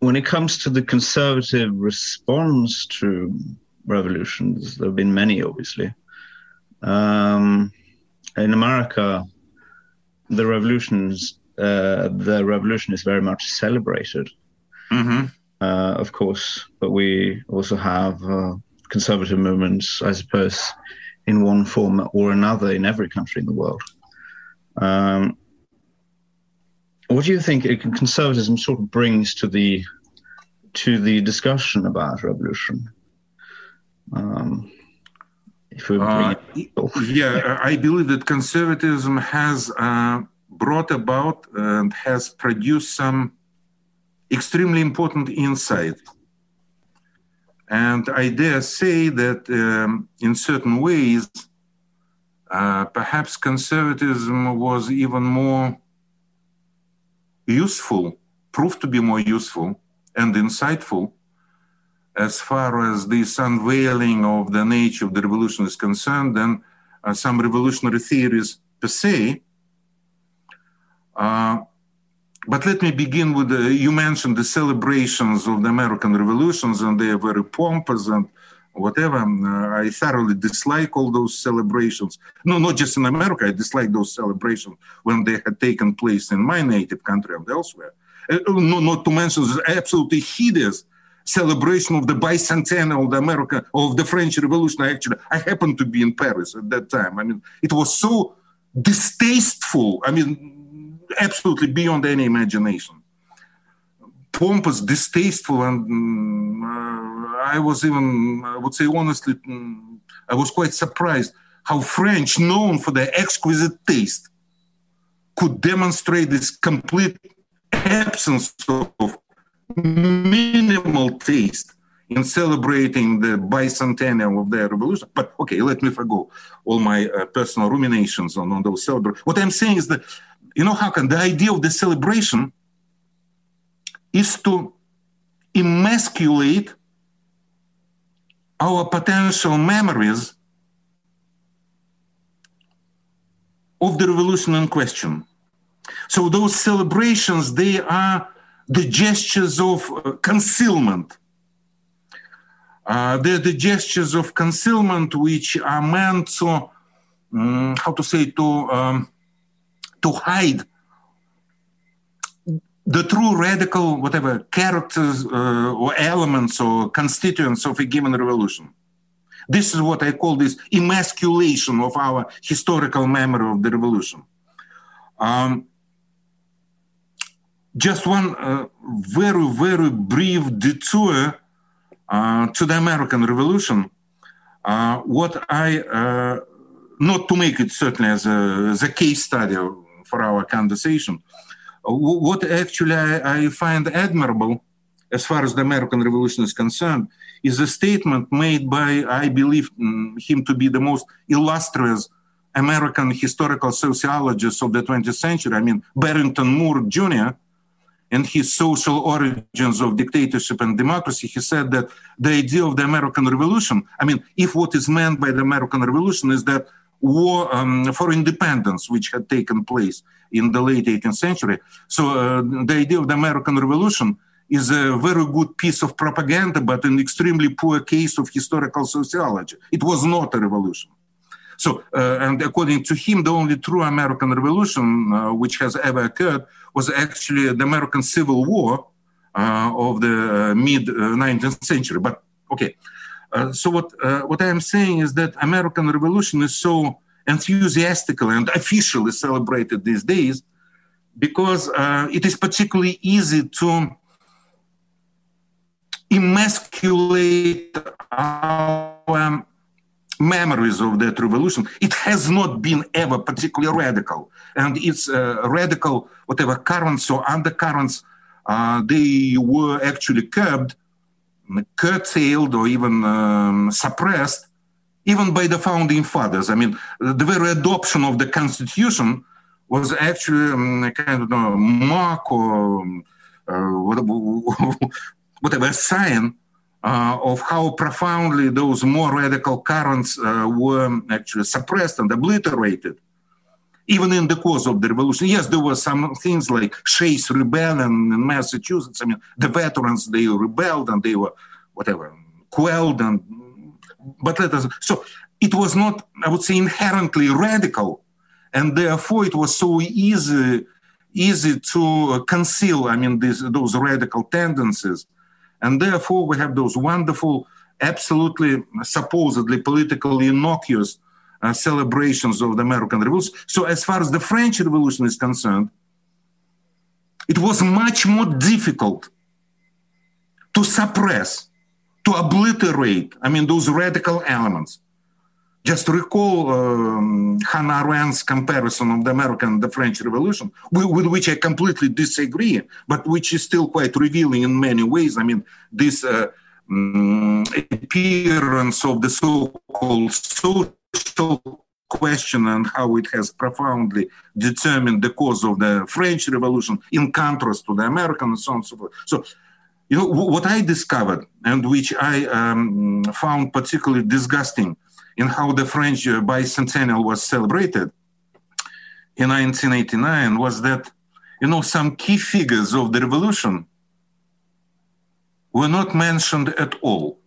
when it comes to the conservative response to revolutions, there have been many, obviously. Um, in America, the revolutions, uh, the revolution is very much celebrated, mm-hmm. Uh, of course, but we also have uh, conservative movements, I suppose, in one form or another in every country in the world. Um, what do you think conservatism sort of brings to the to the discussion about revolution? Um, uh, yeah, I believe that conservatism has uh, brought about and has produced some extremely important insight. And I dare say that um, in certain ways, uh, perhaps conservatism was even more useful, proved to be more useful and insightful as far as this unveiling of the nature of the revolution is concerned than uh, some revolutionary theories per se. Uh, but let me begin with you mentioned the celebrations of the American revolutions, and they are very pompous and whatever. Uh, I thoroughly dislike all those celebrations. No, not just in America. I dislike those celebrations when they had taken place in my native country and elsewhere. Uh, no, not to mention the absolutely hideous celebration of the bicentennial of the America of the French Revolution. I Actually, I happened to be in Paris at that time. I mean, it was so distasteful. I mean, absolutely beyond any imagination. Pompous, distasteful, and uh, I was even, I would say honestly, mm, I was quite surprised how French, known for their exquisite taste, could demonstrate this complete absence of minimal taste in celebrating the bicentennial of the revolution. But okay, let me forgo all my uh, personal ruminations on, on those celebrations. What I'm saying is that, you know, how can the idea of the celebration is to emasculate our potential memories of the revolution in question. So those celebrations, they are the gestures of uh, concealment. Uh, they're the gestures of concealment which are meant to, um, how to say, to, um, to hide the true radical, whatever, characters uh, or elements or constituents of a given revolution. This is what I call this emasculation of our historical memory of the revolution. Um, just one uh, very, very brief detour uh, to the American Revolution. Uh, what I, uh, not to make it certainly as a, as a case study for our conversation, uh, what actually I, I, find admirable as far as the American Revolution is concerned is a statement made by, I believe mm, him to be the most illustrious American historical sociologist of the 20th century. I mean, Barrington Moore Jr., and his social origins of dictatorship and democracy, he said that the idea of the American Revolution, I mean, if what is meant by the American Revolution is that war um, for independence, which had taken place in the late 18th century, so uh, the idea of the American Revolution is a very good piece of propaganda, but an extremely poor case of historical sociology. It was not a revolution. So, uh, and according to him, the only true American Revolution uh, which has ever occurred was actually the American Civil War uh, of the mid 19th century. But okay, so what what I am saying is that American Revolution is so enthusiastically and officially celebrated these days because uh, it is particularly easy to emasculate our memories of that revolution, it has not been ever particularly radical. And its uh, radical, whatever currents or undercurrents, uh, they were actually curbed, curtailed, or even um, suppressed, even by the founding fathers. I mean, the very adoption of the Constitution was actually um, kind of a mark or uh, whatever sign uh, of how profoundly those more radical currents uh, were actually suppressed and obliterated, even in the course of the revolution. Yes, there were some things like Shays' rebellion in Massachusetts. I mean, the veterans they rebelled and they were whatever quelled and but let us so it was not i would say inherently radical and therefore it was so easy easy to conceal i mean these those radical tendencies and therefore, we have those wonderful, absolutely supposedly politically innocuous uh, celebrations of the American Revolution. So, as far as the French Revolution is concerned, it was much more difficult to suppress, to obliterate, I mean, those radical elements just recall um, Hannah Arendt's comparison of the American and the French Revolution, with, with, which I completely disagree, but which is still quite revealing in many ways. I mean, this uh, um, appearance of the so-called social question and how it has profoundly determined the course of the French Revolution in contrast to the American and so on and so forth. So, you know, what I discovered and which I um, found particularly disgusting in how the French bicentennial was celebrated in 1989 was that, you know, some key figures of the revolution were not mentioned at all.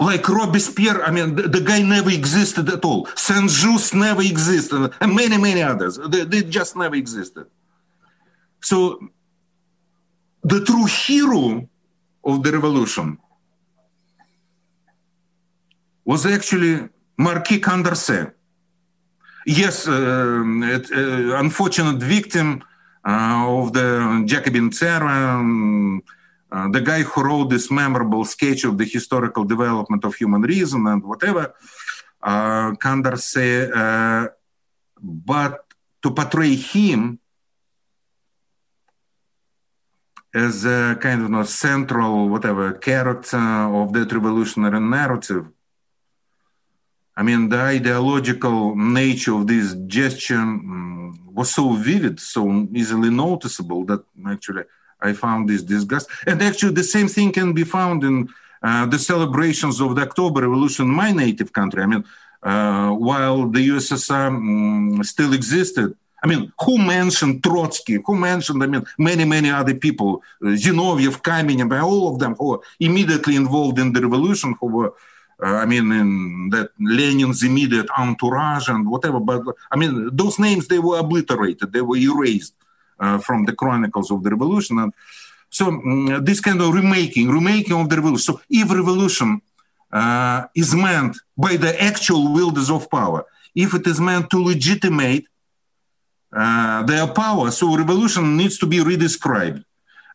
Like Robespierre, I mean, the, the guy never existed at all. Saint Just never existed, and many, many others. They, they just never existed. So, the true hero of the revolution was actually Marquis Condorcet. Yes, uh, it, uh, unfortunate victim uh, of the Jacobin Terror, um, uh, the guy who wrote this memorable sketch of the historical development of human reason and whatever, uh, Condorcet, uh, but to portray him as a kind of you know, central, whatever, character of that revolutionary narrative. I mean, the ideological nature of this gesture um, was so vivid, so easily noticeable that actually I found this disgust. And actually, the same thing can be found in uh, the celebrations of the October Revolution in my native country. I mean, uh, while the USSR um, mm, still existed, I mean, who mentioned Trotsky? Who mentioned, I mean, many, many other people, uh, Zinoviev, Kamenev, all of them who were immediately involved in the revolution, who were uh, I mean, in that Lenin's immediate entourage and whatever. But I mean, those names they were obliterated, they were erased from the chronicles of the revolution. And so um, this kind of remaking, remaking of the revolution. So if revolution uh, is meant by the actual wielders of power, if it is meant to legitimate uh, their power, so revolution needs to be redescribed.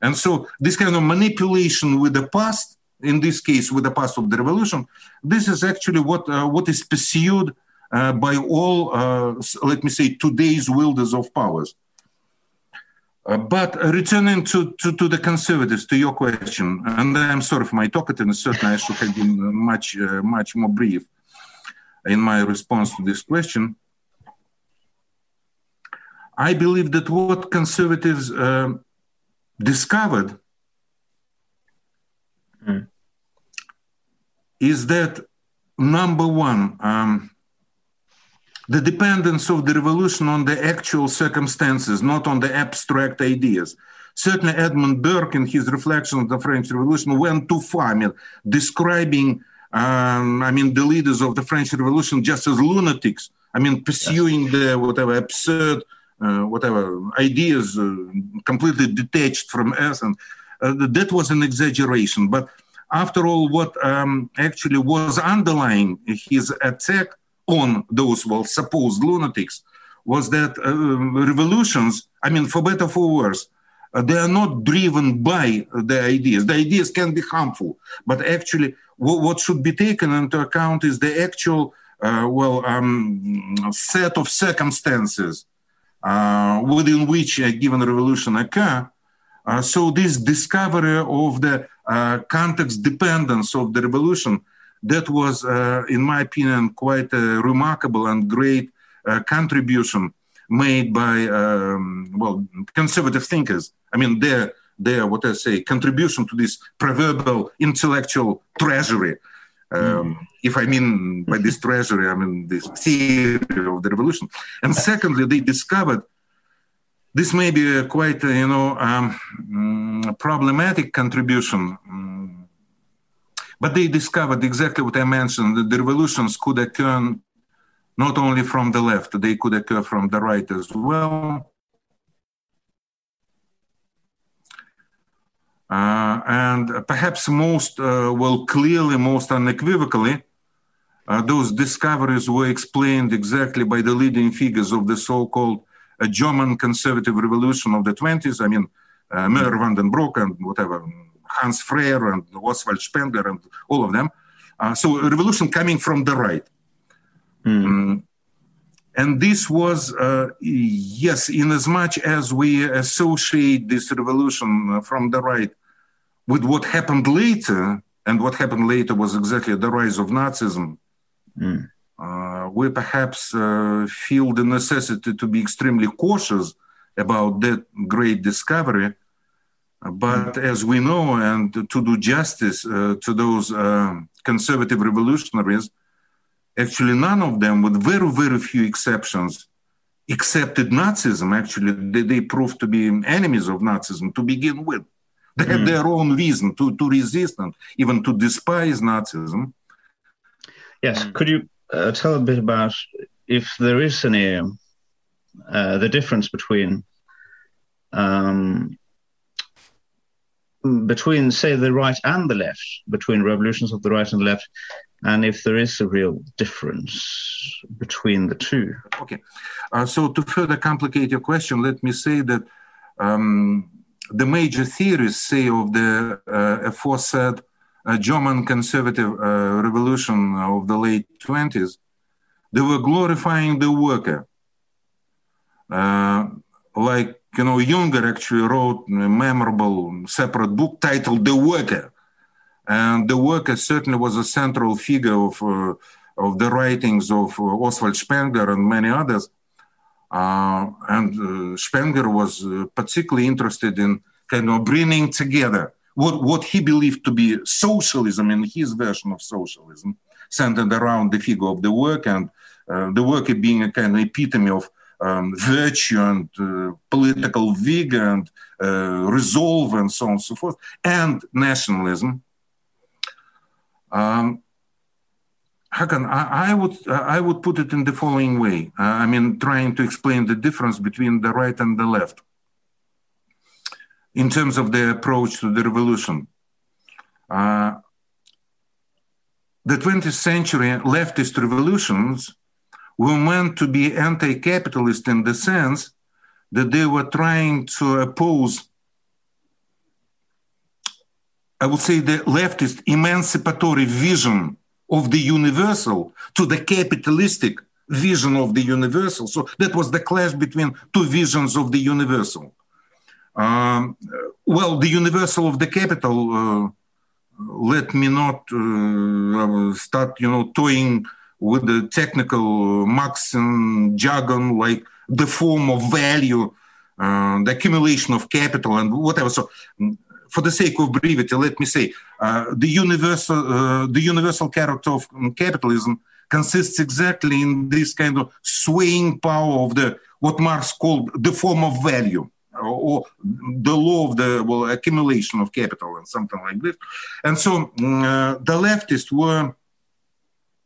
And so this kind of manipulation with the past in this case with the past of the revolution, this is actually what uh, what is pursued uh, by all, uh, let me say, today's wielders of powers. Uh, but returning to, to, to, the conservatives, to your question, and I'm sorry for my talkativeness, certainly I should have been much, uh, much more brief in my response to this question. I believe that what conservatives uh, discovered mm. is that number one, um, the dependence of the revolution on the actual circumstances, not on the abstract ideas. Certainly, Edmund Burke, in his reflection on the French Revolution, went too far, I mean, describing, um, I mean, the leaders of the French Revolution just as lunatics. I mean, pursuing yes. the whatever absurd, uh, whatever ideas, uh, completely detached from us, and uh, that was an exaggeration. But after all, what um, actually was underlying his attack on those, well, supposed lunatics was that uh, revolutions, I mean, for better for worse, uh, they are not driven by the ideas. The ideas can be harmful, but actually, w- what should be taken into account is the actual, uh, well, um, set of circumstances uh, within which a given revolution occur. Uh, so this discovery of the uh, context dependence of the revolution, that was, uh, in my opinion, quite a remarkable and great contribution made by um, well conservative thinkers. I mean, their their what I say contribution to this proverbial intellectual treasury. Um, mm. If I mean by this treasury, I mean this theory of the revolution. And secondly, they discovered this may be a quite you know um, mm, problematic contribution. But they discovered exactly what I mentioned that the revolutions could occur not only from the left, they could occur from the right as well. Uh, and perhaps most, uh, well, clearly, most unequivocally, uh, those discoveries were explained exactly by the leading figures of the so called uh, German conservative revolution of the 20s. I mean, uh, Moeller van den Bruck and whatever, Hans Freyer and Oswald Spengler and all of them. Uh, so, a revolution coming from the right. Mm. and this was, uh, yes, in as much as we associate this revolution from the right with what happened later, and what happened later was exactly the rise of Nazism. Mm. Uh, we perhaps uh, feel the necessity to be extremely cautious about that great discovery. But as we know, and to do justice uh, to those uh, conservative revolutionaries, actually none of them, with very, very few exceptions, accepted Nazism. Actually, they, they proved to be enemies of Nazism to begin with. They had mm. their own reason to, to resist and even to despise Nazism. Yes, could you uh, tell a bit about if there is any uh, the difference between um, between say the right and the left, between revolutions of the right and the left, and if there is a real difference between the two. Okay. Uh, so, to further complicate your question, let me say that um, the major theories say of the uh, aforesaid uh, German conservative uh, revolution of the late 20s, they were glorifying the worker. Uh, like, you know, Junger actually wrote a memorable separate book titled The Worker and the worker certainly was a central figure of, uh, of the writings of uh, Oswald Spengler and many others. Uh, and uh, Spengler was uh, particularly interested in kind of bringing together what, what he believed to be socialism in his version of socialism, centered around the figure of the worker and uh, the worker being a kind of epitome of um, virtue and political vigor and resolve and so on and so forth, and nationalism um, Hakan, I, I, would I would put it in the following way. Uh, I mean, trying to explain the difference between the right and the left in terms of the approach to the revolution. Uh, the 20th century leftist revolutions were meant to be anti-capitalist in the sense that they were trying to oppose I would say, the leftist emancipatory vision of the universal to the capitalistic vision of the universal. So that was the clash between two visions of the universal. Um, well, the universal of the capital. Uh, let me not uh, start, you know, toying with the technical Marxian jargon like the form of value, uh, the accumulation of capital, and whatever. So for the sake of brevity, let me say uh, the universal uh, the universal character of capitalism consists exactly in this kind of swaying power of the what Marx called the form of value or the law of the well, accumulation of capital and something like this. And so mm, uh, the leftists were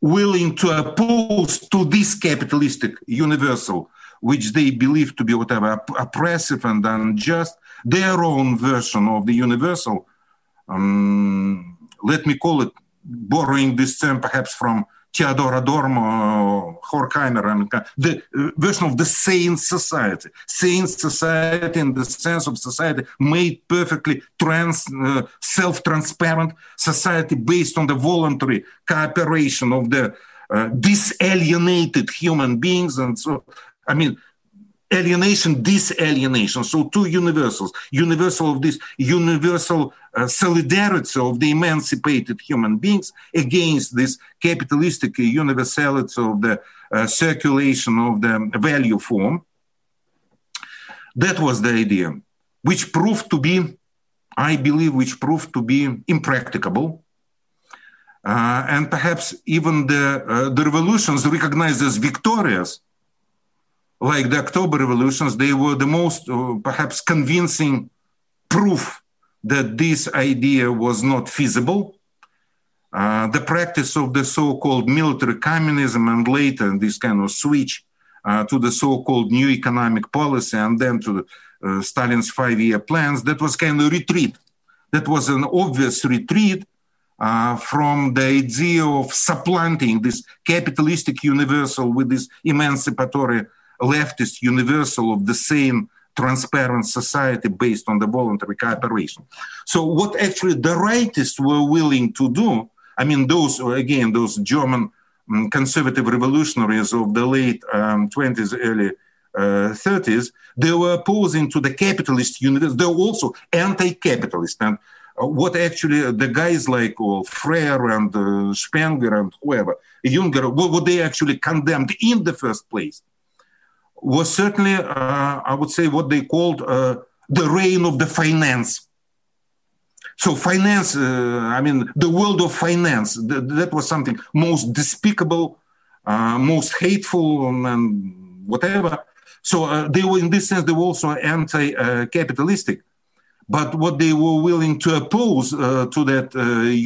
willing to oppose to this capitalistic universal, which they believe to be whatever oppressive and unjust, their own version of the universal. Um, let me call it, borrowing this term perhaps from Theodor Adorno, Horkheimer, and the version of the sane society. Sane society in the sense of society made perfectly trans, uh, self-transparent society based on the voluntary cooperation of the uh, disalienated human beings. And so, I mean, alienation, disalienation. So two universals, universal of this universal uh, solidarity of the emancipated human beings against this capitalistic universality of the uh, circulation of the value form. That was the idea, which proved to be, I believe, which proved to be impracticable. Uh, and perhaps even the, uh, the revolutions recognized as victorious like the October revolutions, they were the most uh, perhaps convincing proof that this idea was not feasible. Uh, the practice of the so-called military communism and later this kind of switch uh, to the so-called new economic policy and then to the, uh, Stalin's five-year plans, that was kind of retreat. That was an obvious retreat uh, from the idea of supplanting this capitalistic universal with this emancipatory leftist universal of the same transparent society based on the voluntary cooperation. So what actually the rightists were willing to do, I mean, those, again, those German um, conservative revolutionaries of the late um, 20s, early uh, 30s, they were opposing to the capitalist universe. They were also anti-capitalist. And uh, what actually the guys like Freyer and uh, Spengler and whoever, Junger, what, what they actually condemned in the first place was certainly, uh, I would say, what they called uh, the reign of the finance. So finance, uh, I mean, the world of finance, th- that was something most despicable, uh, most hateful, and whatever. So uh, they were, in this sense, they were also anti-capitalistic. But what they were willing to oppose uh, to that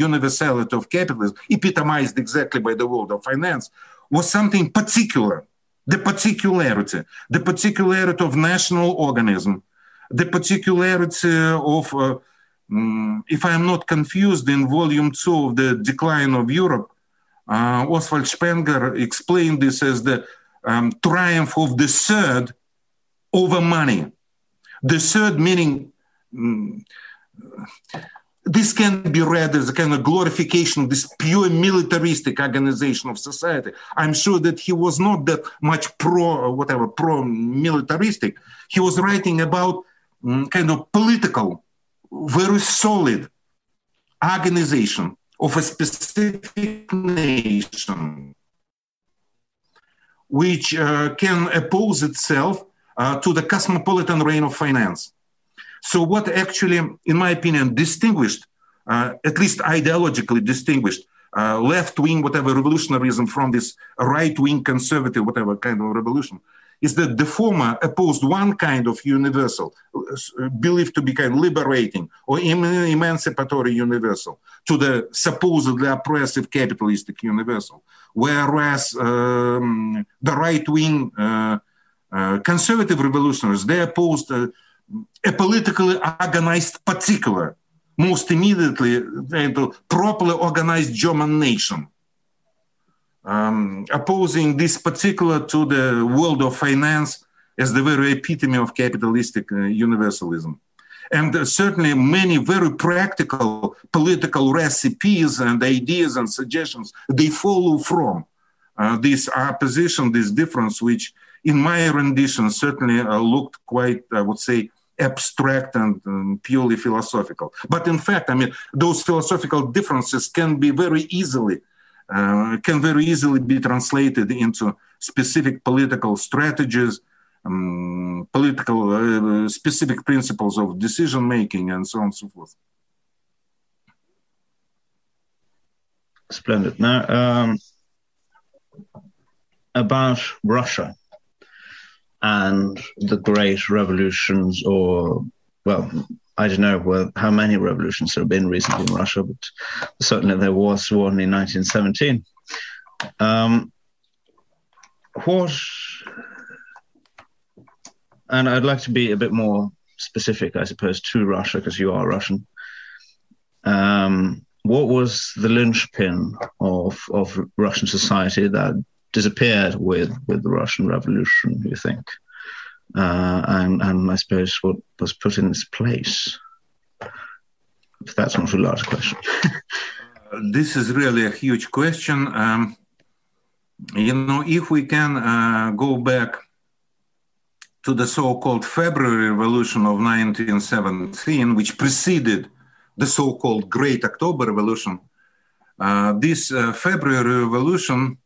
universality of capitalism, epitomized exactly by the world of finance, was something particular the particularity, the particularity of national organism, the particularity of, uh, um, if I am not confused, in volume two of the Decline of Europe, uh, Oswald Spengler explained this as the um, triumph of the third over money. The third meaning. Um, this can be read as a kind of glorification of this pure militaristic organization of society. I'm sure that he was not that much pro, whatever, pro militaristic. He was writing about um, kind of political, very solid organization of a specific nation which uh, can oppose itself uh, to the cosmopolitan reign of finance. So, what actually, in my opinion, distinguished, uh, at least ideologically distinguished, uh, left wing, whatever revolutionarism from this right wing conservative, whatever kind of revolution, is that the former opposed one kind of universal, uh, believed to be kind of liberating or emancipatory universal, to the supposedly oppressive capitalistic universal, whereas um, the right wing uh, uh, conservative revolutionaries they opposed uh, a politically organized particular, most immediately a properly organized German nation, um, opposing this particular to the world of finance as the very epitome of capitalistic uh, universalism. And uh, certainly many very practical political recipes and ideas and suggestions, they follow from uh, this opposition, this difference, which in my rendition certainly uh, looked quite, I would say, abstract and um, purely philosophical. But in fact, I mean, those philosophical differences can be very easily uh, can very easily be translated into specific political strategies, um, political uh, specific principles of decision making, and so on and so forth. Splendid. Now, um, about Russia and the great revolutions, or, well, I don't know how many revolutions there have been recently in Russia, but certainly there was one in 1917. Um, what, and I'd like to be a bit more specific, I suppose, to Russia, because you are Russian. Um, what was the linchpin of of Russian society that disappeared with with the Russian Revolution? You think, uh, and and I suppose what was put in its place. That's not a large question. this is really a huge question. Um, you know, if we can uh, go back to the so-called February Revolution of 1917, which preceded the so-called Great October Revolution, uh, this uh, February Revolution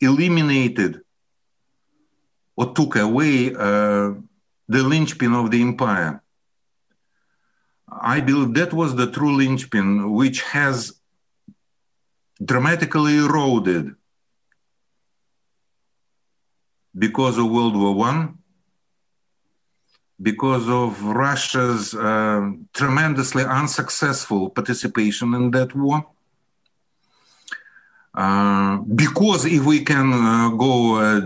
eliminated or took away uh, the linchpin of the empire. I believe that was the true linchpin, which has dramatically eroded because of World War One, because of Russia's uh, tremendously unsuccessful participation in that war. Uh, because if we can uh, go a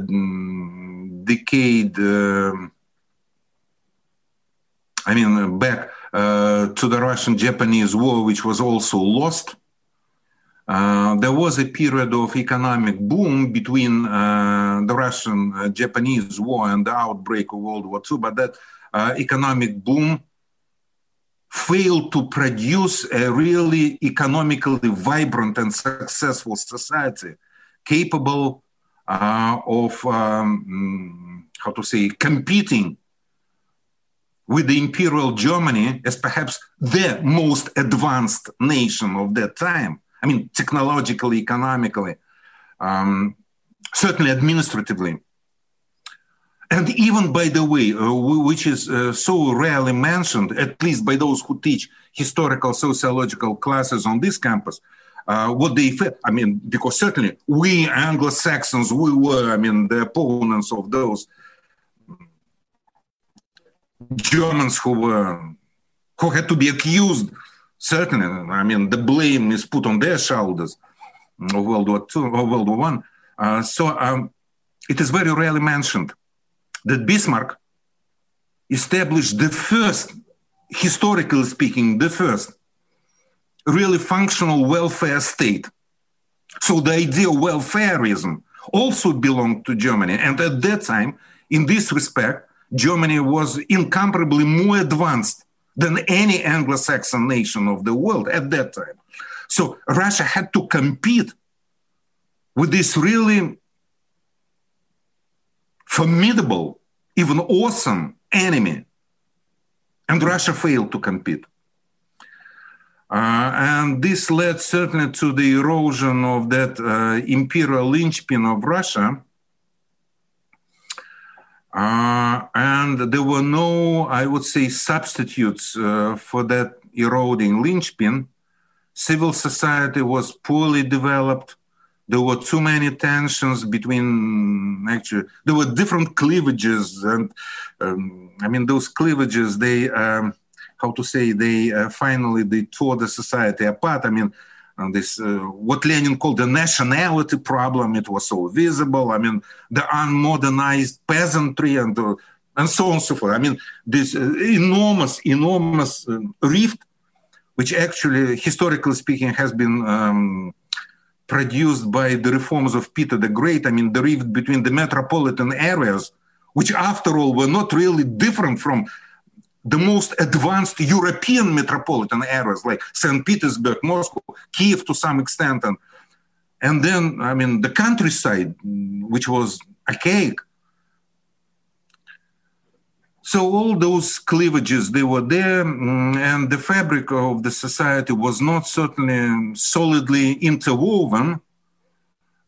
decade, um, I mean, back uh, to the Russian Japanese War, which was also lost uh, there was a period of economic boom between uh, the Russian uh, Japanese war and the outbreak of World War II, but that uh, economic boom failed to produce a really economically vibrant and successful society capable uh, of, um, how to say, competing with the imperial Germany as perhaps the most advanced nation of that time I mean, technologically, economically, um, certainly administratively. And even, by the way, uh, which is uh, so rarely mentioned, at least by those who teach historical sociological classes on this campus, uh, what they, I mean, because certainly we Anglo Saxons, we were, I mean, the opponents of those Germans who were, who had to be accused certainly, I mean, the blame is put on their shoulders of World War II or World War One. Uh, so um, it is very rarely mentioned that Bismarck established the first, historically speaking, the first really functional welfare state. So the idea of welfareism also belonged to Germany. And at that time, in this respect, Germany was incomparably more advanced than any Anglo Saxon nation of the world at that time. So Russia had to compete with this really formidable, even awesome enemy. And Russia failed to compete. Uh, and this led certainly to the erosion of that uh, imperial linchpin of Russia, uh, and there were no, I would say, substitutes uh, for that eroding linchpin. Civil society was poorly developed. There were too many tensions between, actually, there were different cleavages. And um, I mean, those cleavages, they, um, how to say, they uh, finally, they tore the society apart. I mean, this uh, what Lenin called the nationality problem. It was so visible. I mean, the unmodernized peasantry and uh, and so on and so forth. I mean, this uh, enormous, enormous uh, rift, which actually, historically speaking, has been um, produced by the reforms of Peter the Great. I mean, the rift between the metropolitan areas, which after all were not really different from the most advanced European metropolitan areas like St. Petersburg, Moscow, Kiev to some extent, and and then I mean the countryside, which was archaic. So all those cleavages they were there, mm, and the fabric of the society was not certainly solidly interwoven,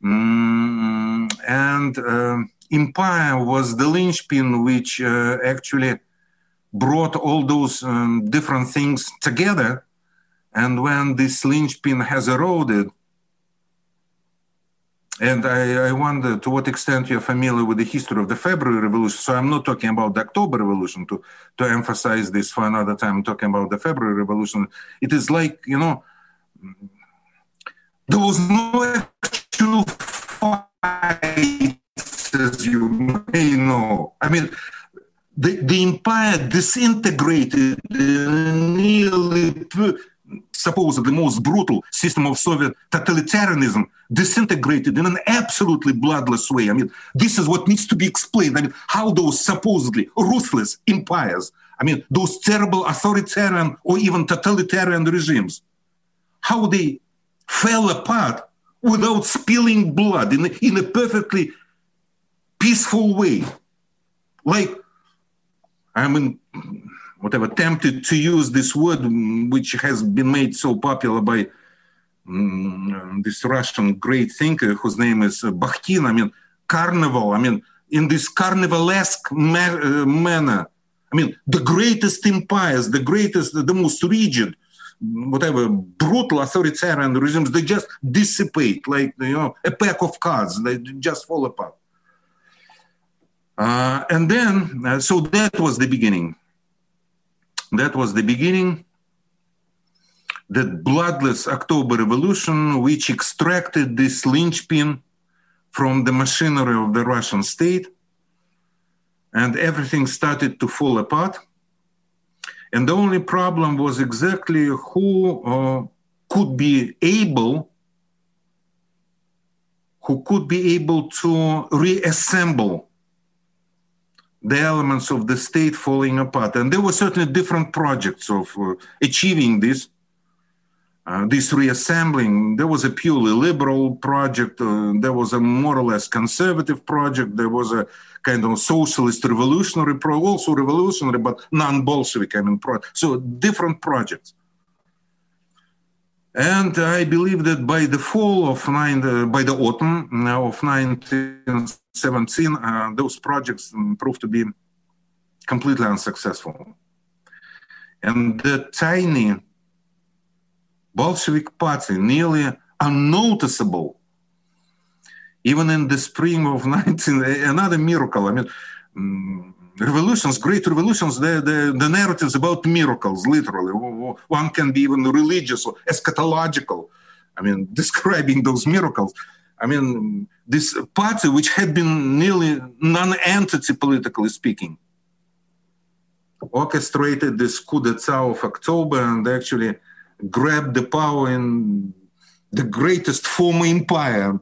mm, and uh, empire was the linchpin which uh, actually brought all those um, different things together. And when this linchpin has eroded, and I, I, wonder to what extent you're familiar with the history of the February Revolution. So I'm not talking about the October Revolution to, to emphasize this for another time. I'm talking about the February Revolution. It is like, you know, there was no actual fight, as you may know. I mean, the, the empire disintegrated nearly supposedly most brutal system of Soviet totalitarianism disintegrated in an absolutely bloodless way. I mean, this is what needs to be explained. I mean, how those supposedly ruthless empires, I mean, those terrible authoritarian or even totalitarian regimes, how they fell apart without spilling blood in, in a perfectly peaceful way. Like, I mean, whatever, tempted to use this word, which has been made so popular by um, this Russian great thinker whose name is uh, Bakhtin. I mean, carnival. I mean, in this carnivalesque ma- uh, manner. I mean, the greatest empires, the greatest, the most rigid, whatever, brutal authoritarian regimes, they just dissipate like, you know, a pack of cards. They just fall apart. Uh, and then, uh, so that was the beginning. That was the beginning. That bloodless October Revolution, which extracted this linchpin from the machinery of the Russian state, and everything started to fall apart. And the only problem was exactly who uh, could be able, who could be able to reassemble the elements of the state falling apart. And there were certainly different projects of uh, achieving this. Uh, this reassembling, there was a purely liberal project, uh, there was a more or less conservative project, there was a kind of socialist revolutionary, pro- also revolutionary, but non Bolshevik, I mean, pro- so different projects. And I believe that by the fall of nine, uh, by the autumn uh, of 1917, uh, those projects um, proved to be completely unsuccessful. And the tiny Bolshevik party, nearly unnoticeable, even in the spring of 19, another miracle. I mean, um, revolutions, great revolutions, the, the, the narratives about miracles, literally. One can be even religious or eschatological. I mean, describing those miracles. I mean, this party, which had been nearly non entity politically speaking, orchestrated this coup d'etat of October and actually grabbed the power in the greatest former empire.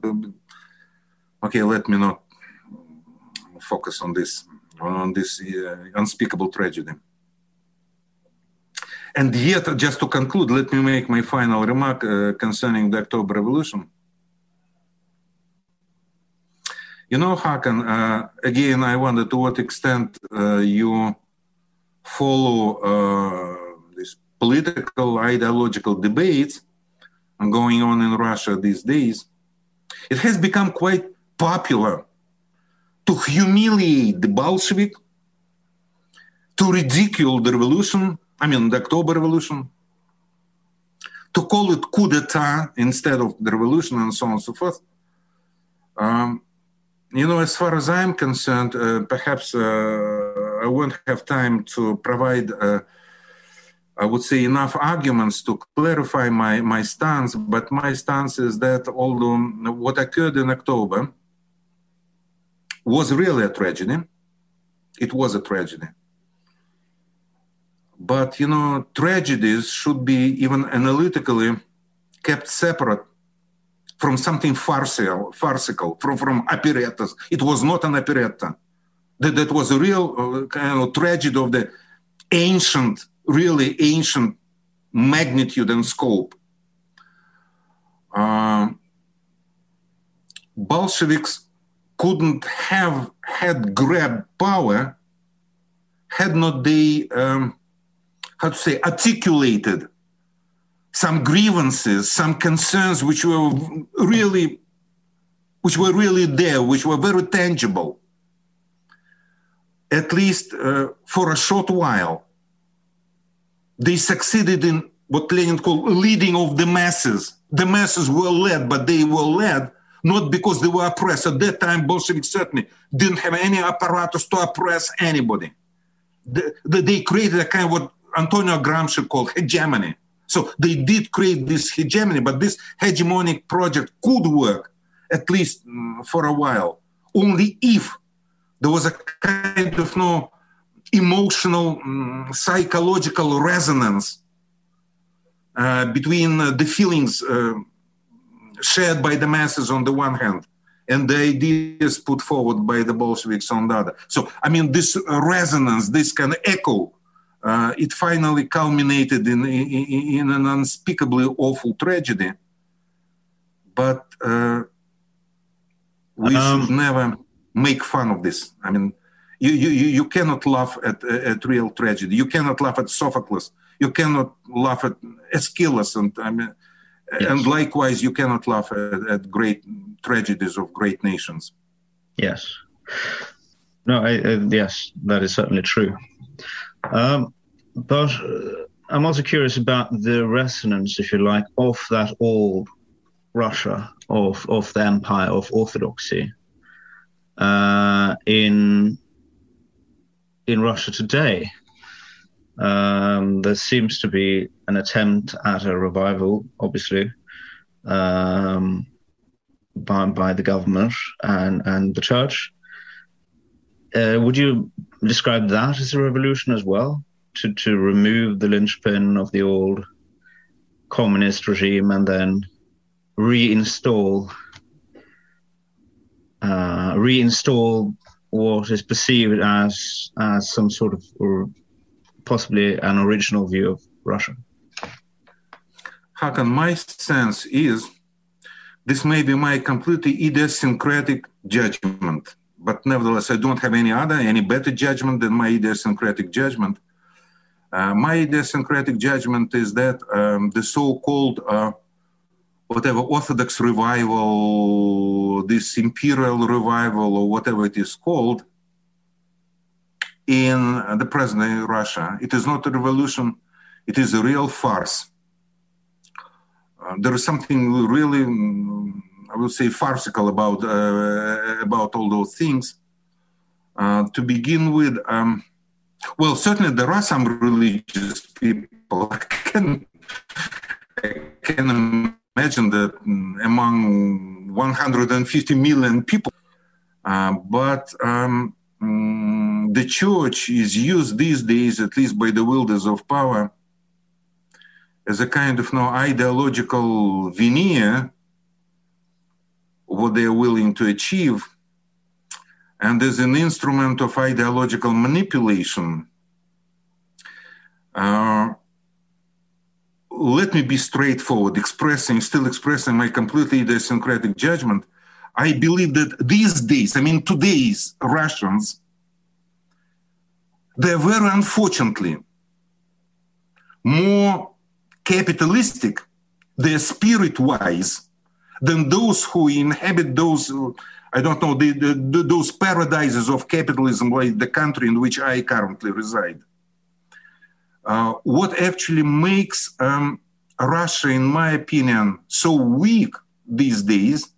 Okay, let me not focus on this on this uh, unspeakable tragedy. And yet, just to conclude, let me make my final remark uh, concerning the October Revolution. You know, Hakan, uh, again, I wonder to what extent you follow these political, ideological debates going on in Russia these days. It has become quite popular to humiliate the Bolshevik, to ridicule the revolution, I mean, the October Revolution, to call it coup d'etat instead of the revolution, and so on and so forth. Um, you know, as far as I'm concerned, uh, perhaps uh, I won't have time to provide, uh, I would say, enough arguments to clarify my, my stance, but my stance is that although what occurred in October was really a tragedy. It was a tragedy. But, you know, tragedies should be even analytically kept separate from something farcical, farcical from, from operettas. It was not an operetta. That, that was a real uh, kind of tragedy of the ancient, really ancient magnitude and scope. Uh, Bolsheviks couldn't have had grabbed power had not they, um, how to say, articulated some grievances, some concerns which were really, which were really there, which were very tangible, at least uh, for a short while. They succeeded in what Lenin called leading of the masses. The masses were led, but they were led not because they were oppressed. At that time, Bolsheviks certainly didn't have any apparatus to oppress anybody. They, they created a kind of what Antonio Gramsci called hegemony. So they did create this hegemony, but this hegemonic project could work at least mm, for a while, only if there was a kind of no emotional, um, psychological resonance uh, between the feelings shared by the masses on the one hand and the ideas put forward by the Bolsheviks on the other. So, I mean, this resonance, this kind of echo, uh, it finally culminated in, in, in, an unspeakably awful tragedy. But uh, we um, should never make fun of this. I mean, you, you, you cannot laugh at, at real tragedy. You cannot laugh at Sophocles. You cannot laugh at Aeschylus. And, I mean, yes. and likewise, you cannot laugh at, at, great tragedies of great nations. Yes. No, I, uh, yes, that is certainly true. Um, but uh, I'm also curious about the resonance, if you like, of that old Russia, of, of the empire, of orthodoxy uh, in in Russia today. Um, there seems to be an attempt at a revival, obviously, um, by, by the government and, and the church. Uh, would you describe that as a revolution as well? To, to remove the linchpin of the old communist regime and then reinstall uh, reinstall what is perceived as as some sort of possibly an original view of Russia. Hakan, my sense is this may be my completely idiosyncratic judgment, but nevertheless, I don't have any other, any better judgment than my idiosyncratic judgment. Uh, my idiosyncratic judgment is that um, the so-called uh, whatever Orthodox revival, this imperial revival, or whatever it is called, in the present day Russia. It is not a revolution, it is a real farce. Uh, there is something really, I would say, farcical about, uh, about all those things. Uh, to begin with, um, well, certainly there are some religious people. I can, I can imagine that among 150 million people, uh, but um, the church is used these days, at least by the wielders of power, as a kind of no ideological veneer what they are willing to achieve and as an instrument of ideological manipulation. Uh, let me be straightforward, expressing, still expressing my completely idiosyncratic judgment. I believe that these days, I mean, today's Russians, they're very unfortunately more capitalistic, they're spirit wise than those who inhabit those, I don't know, the, the, those paradises of capitalism like the country in which I currently reside. Uh, what actually makes um, Russia, in my opinion, so weak these days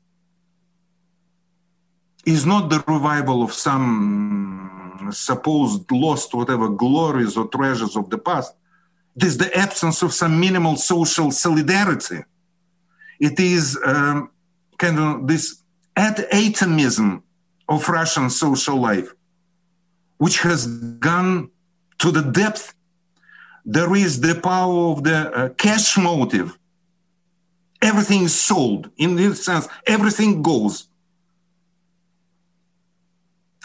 is not the revival of some supposed lost whatever glories or treasures of the past. It is the absence of some minimal social solidarity. It is um, kind of this atomism of Russian social life, which has gone to the depth there is the power of the uh, cash motive. Everything is sold. In this sense, everything goes.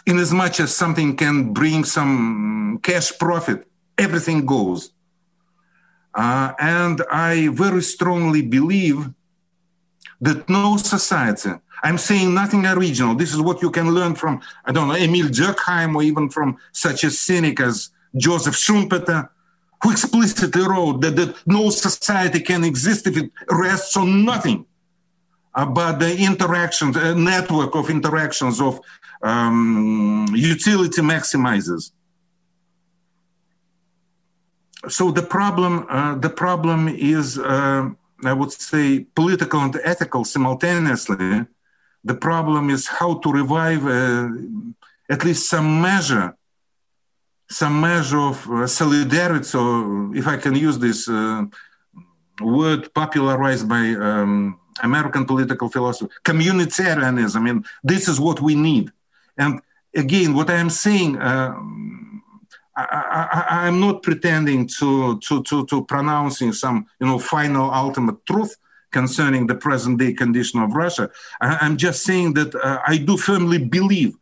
In as much as something can bring some cash profit, everything goes. Uh, and I very strongly believe that no society, I'm saying nothing original. This is what you can learn from, I don't know, Emil Durkheim or even from such a cynic as Joseph Schumpeter who explicitly wrote that, that no society can exist if it rests on nothing but the interactions, a network of interactions of um, utility maximizers. So the problem, uh, the problem is, uh, I would say, political and ethical simultaneously. The problem is how to revive uh, at least some measure some measure of uh, solidarity, so if I can use this uh, word popularized by um, American political philosophy, communitarianism. I mean, this is what we need. And again, what I am saying, uh, I, am not pretending to, to, to, to pronouncing some, you know, final ultimate truth concerning the present day condition of Russia. I, am just saying that uh, I do firmly believe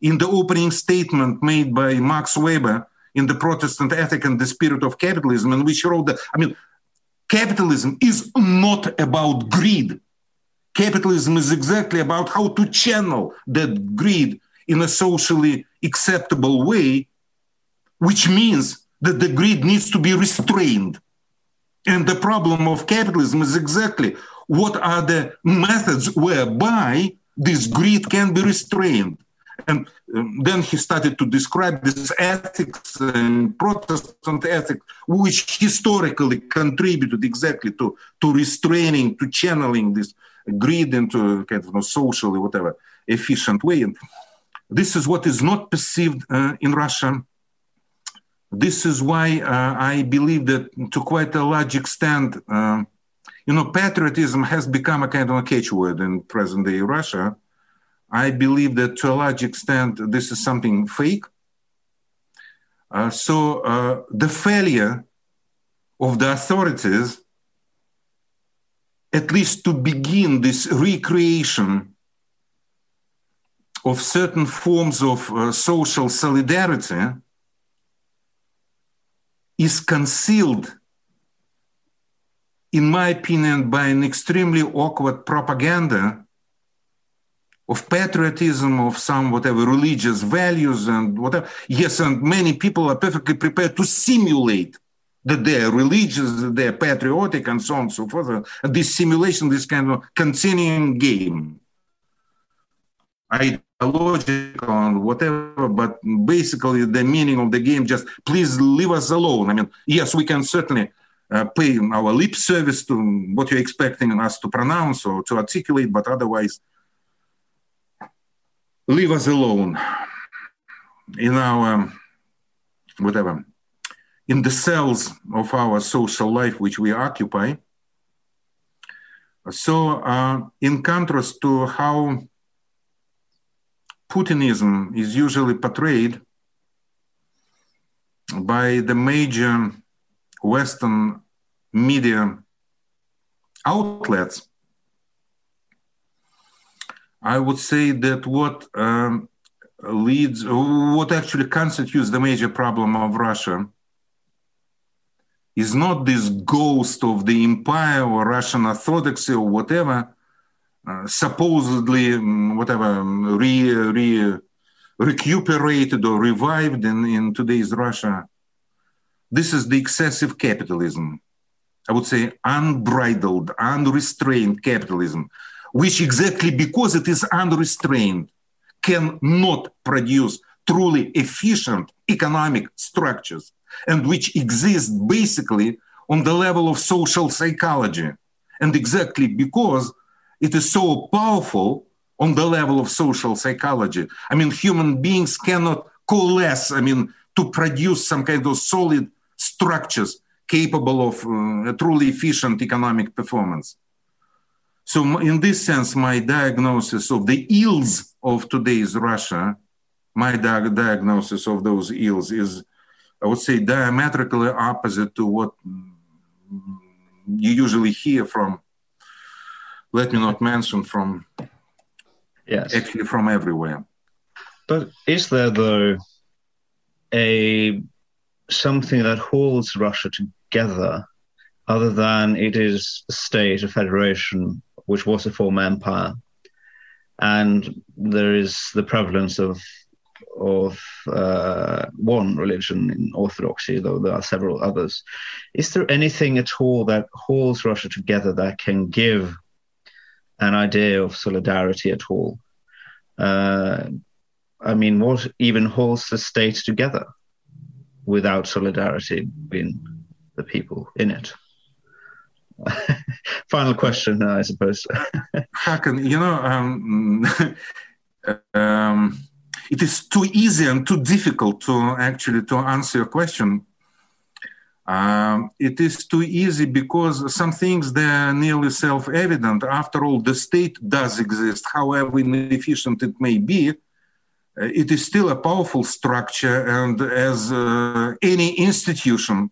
in the opening statement made by Max Weber in the Protestant Ethic and the Spirit of Capitalism, in which he wrote that, I mean, capitalism is not about greed. Capitalism is exactly about how to channel that greed in a socially acceptable way, which means that the greed needs to be restrained. And the problem of capitalism is exactly what are the methods whereby this greed can be restrained. And um, then he started to describe this ethics and Protestant ethics, which historically contributed exactly to, to restraining, to channeling this greed into kind of you socially, whatever, efficient way. And this is what is not perceived uh, in Russia. This is why uh, I believe that to quite a large extent, uh, you know, patriotism has become a kind of a catchword in present day Russia I believe that to a large extent this is something fake. Uh, so uh, the failure of the authorities, at least to begin this recreation of certain forms of uh, social solidarity, is concealed, in my opinion, by an extremely awkward propaganda of patriotism, of some whatever religious values and whatever. Yes, and many people are perfectly prepared to simulate that they're religious, that they're patriotic, and so on and so forth. And this simulation, this kind of continuing game, ideological and whatever, but basically the meaning of the game just please leave us alone. I mean, yes, we can certainly uh, pay our lip service to what you're expecting us to pronounce or to articulate, but otherwise, leave us alone in our whatever in the cells of our social life which we occupy so uh, in contrast to how putinism is usually portrayed by the major western media outlets. I would say that what um, leads, what actually constitutes the major problem of Russia is not this ghost of the empire or Russian orthodoxy or whatever, supposedly um, whatever um, re, re, recuperated or revived in, in today's Russia. This is the excessive capitalism. I would say unbridled, unrestrained capitalism which exactly because it is unrestrained cannot produce truly efficient economic structures and which exist basically on the level of social psychology. And exactly because it is so powerful on the level of social psychology. I mean, human beings cannot coalesce, I mean, to produce some kind of solid structures capable of uh, truly efficient economic performance. So, in this sense, my diagnosis of the ills of today's Russia, my di- diagnosis of those ills is, I would say, diametrically opposite to what you usually hear from, let me not mention from, yes. actually from everywhere. But is there, though, a something that holds Russia together other than it is a state, a federation which was a former empire, and there is the prevalence of of uh, one religion in Orthodoxy, though there are several others. Is there anything at all that holds Russia together that can give an idea of solidarity at all? Uh, I mean, what even holds the state together without solidarity between the people in it? Final question, I suppose. Hakan, you know, um, um, it is too easy and too difficult to actually to answer your question. Um, it is too easy because some things they are nearly self-evident. After all, the state does exist, however inefficient it may be. it is still a powerful structure, and as uh, any institution,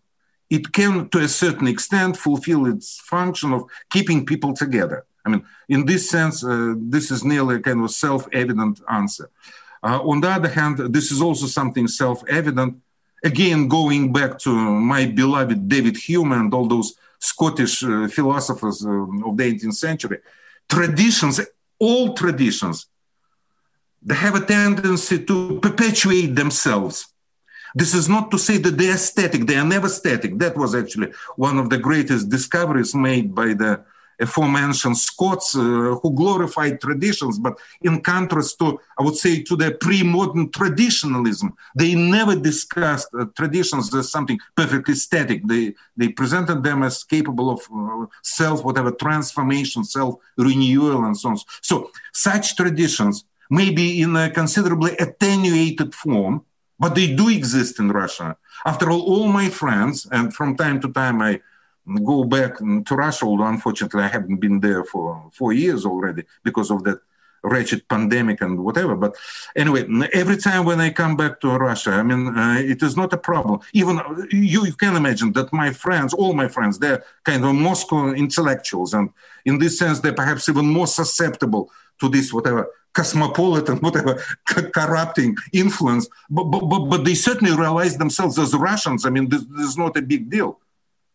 it can, to a certain extent, fulfill its function of keeping people together. I mean, in this sense, uh, this is nearly a kind of self-evident answer. Uh, on the other hand, this is also something self-evident. Again, going back to my beloved David Hume and all those Scottish uh, philosophers uh, of the 18th century, traditions, all traditions, they have a tendency to perpetuate themselves. This is not to say that they are static, they are never static. That was actually one of the greatest discoveries made by the aforementioned Scots uh, who glorified traditions, but in contrast to, I would say, to the pre-modern traditionalism, they never discussed uh, traditions as something perfectly static. They they presented them as capable of uh, self, whatever transformation, self renewal, and so on. So such traditions may be in a considerably attenuated form, but they do exist in Russia. After all, all my friends, and from time to time I go back to Russia, although unfortunately I haven't been there for four years already because of that wretched pandemic and whatever. But anyway, every time when I come back to Russia, I mean, uh, it is not a problem. Even you, you, can imagine that my friends, all my friends, they're kind of Moscow intellectuals. And in this sense, they're perhaps even more susceptible to this, whatever, cosmopolitan, whatever, corrupting influence. But, but, but, but they certainly realize themselves as Russians. I mean, this, this is not a big deal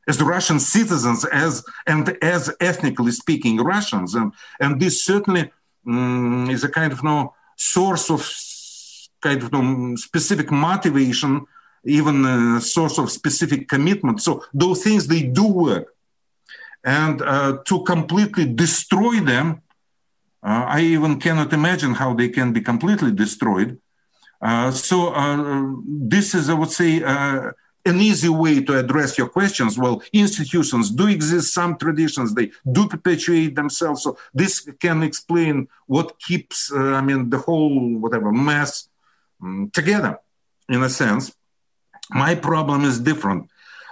as Russian citizens, as and as ethnically speaking Russians, and and this certainly um, is a kind of no source of kind of no specific motivation, even a source of specific commitment. So those things they do work, and uh, to completely destroy them, uh, I even cannot imagine how they can be completely destroyed. Uh, so uh, this is, I would say uh, an easy way to address your questions. Well, institutions do exist, some traditions, they do perpetuate themselves. So this can explain what keeps, uh, I mean, the whole, whatever, mess um, together, in a sense. My problem is different.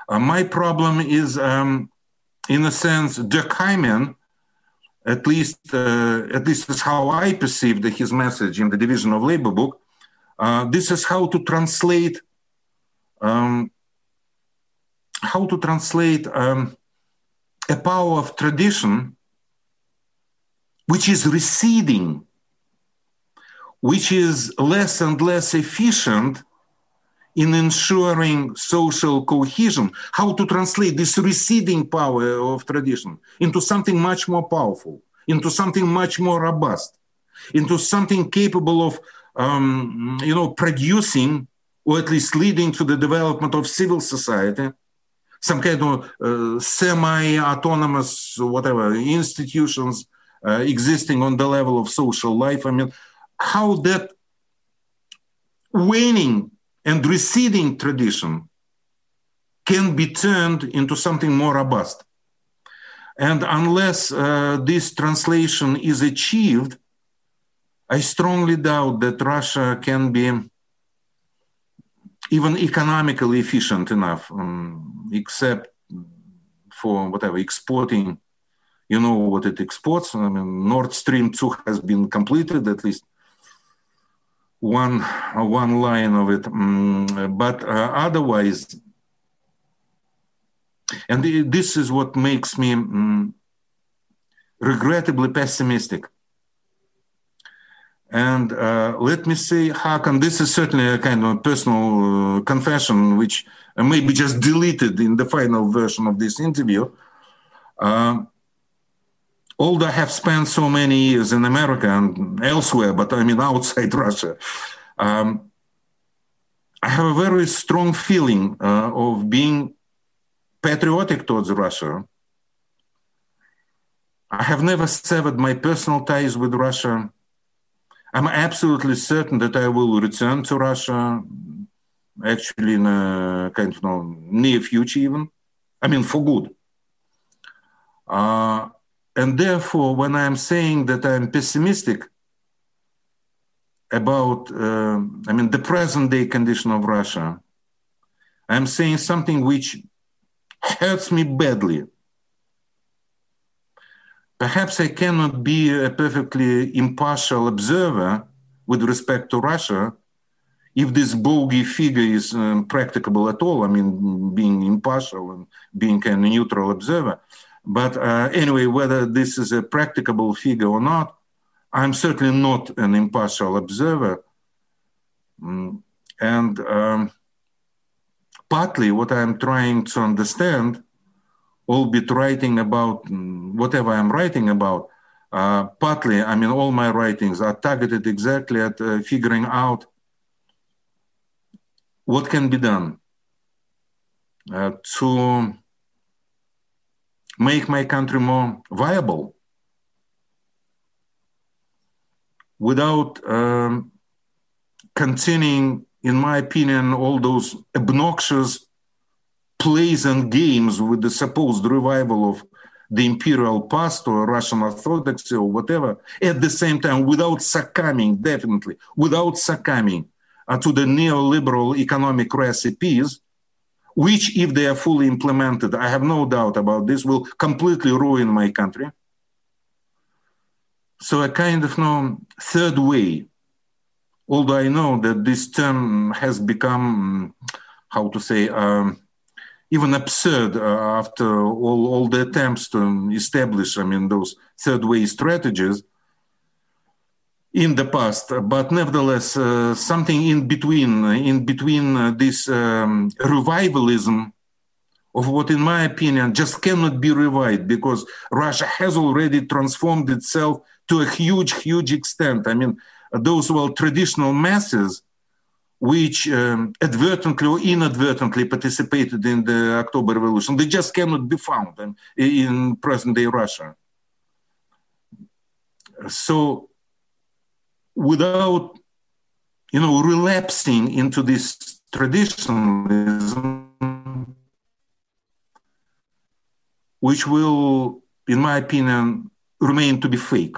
Uh, my problem is, um, in a sense, Durkheimian, at least, uh, at least is how I perceived his message in the Division of Labor book. Uh, this is how to translate um, how to translate um, a power of tradition which is receding, which is less and less efficient in ensuring social cohesion, how to translate this receding power of tradition into something much more powerful, into something much more robust, into something capable of, um, you know, producing or at least leading to the development of civil society some kind of uh, semi-autonomous, whatever, institutions uh, existing on the level of social life. I mean, how that waning and receding tradition can be turned into something more robust. And unless uh, this translation is achieved, I strongly doubt that Russia can be even economically efficient enough, um, except for whatever exporting. You know what it exports. I mean, Nord Stream two has been completed at least one one line of it, um, but uh, otherwise, and this is what makes me um, regrettably pessimistic and uh, let me say, Hakan, this is certainly a kind of personal uh, confession, which may be just deleted in the final version of this interview. Uh, although I have spent so many years in America and elsewhere, but I mean outside Russia, um, I have a very strong feeling uh, of being patriotic towards Russia. I have never severed my personal ties with Russia I'm absolutely certain that I will return to Russia, actually in a kind of you know, near future, even. I mean, for good. Uh, and therefore, when I'm saying that I'm pessimistic about, uh, I mean, the present day condition of Russia, I'm saying something which hurts me badly Perhaps I cannot be a perfectly impartial observer, with respect to Russia, if this bogey figure is um, practicable at all, I mean, being impartial and being a neutral observer. But uh, anyway, whether this is a practicable figure or not, I'm certainly not an impartial observer. Mm, and um, partly what I'm trying to understand, albeit writing about mm, whatever I'm writing about, uh, partly, I mean, all my writings are targeted exactly at uh, figuring out what can be done uh, to make my country more viable without um, continuing, in my opinion, all those obnoxious plays and games with the supposed revival of the imperial past or Russian Orthodoxy or whatever, at the same time, without succumbing, definitely, without succumbing uh, to the neoliberal economic recipes, which, if they are fully implemented, I have no doubt about this, will completely ruin my country. So a kind of no third way, although I know that this term has become, how to say, um, even absurd uh, after all, all the attempts to establish, I mean, those third way strategies in the past, but nevertheless, uh, something in between, in between uh, this um, revivalism of what, in my opinion, just cannot be revived because Russia has already transformed itself to a huge, huge extent. I mean, those well traditional masses which um, advertently or inadvertently participated in the October Revolution, they just cannot be found in, in present day Russia. So without you know relapsing into this traditionalism which will in my opinion remain to be fake.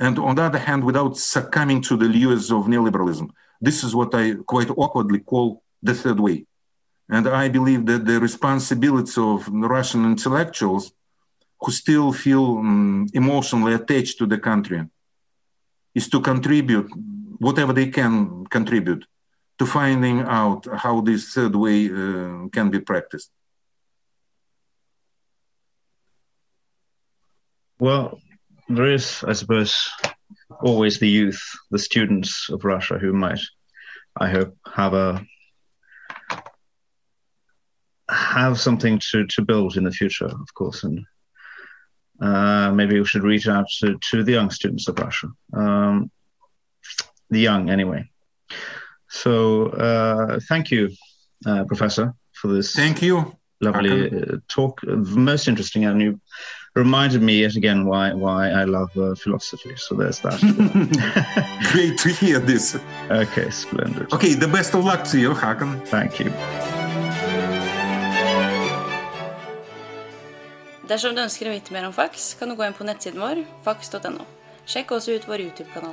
And on the other hand without succumbing to the lures of neoliberalism this is what i quite awkwardly call the third way and i believe that the responsibility of russian intellectuals who still feel um, emotionally attached to the country is to contribute whatever they can contribute to finding out how this third way uh, can be practiced. Well, there is, I suppose, always the youth, the students of Russia who might, I hope, have a have something to, to build in the future, of course, and uh, maybe we should reach out to, to the young students of Russia, um, the young anyway. So uh, thank you, uh, Professor, for this. Thank you. Lovely uh, talk, most interesting, and you reminded me yet again why why I love uh, philosophy. So there's that. Great to hear this. Okay, splendid. Okay, the best of luck to you, Hakan. Thank you. Dersom du ønsker å vite mer om FAX, kan du gå inn på nettsiden vår, fax.no. Sjekk også ut vår YouTube-kanal.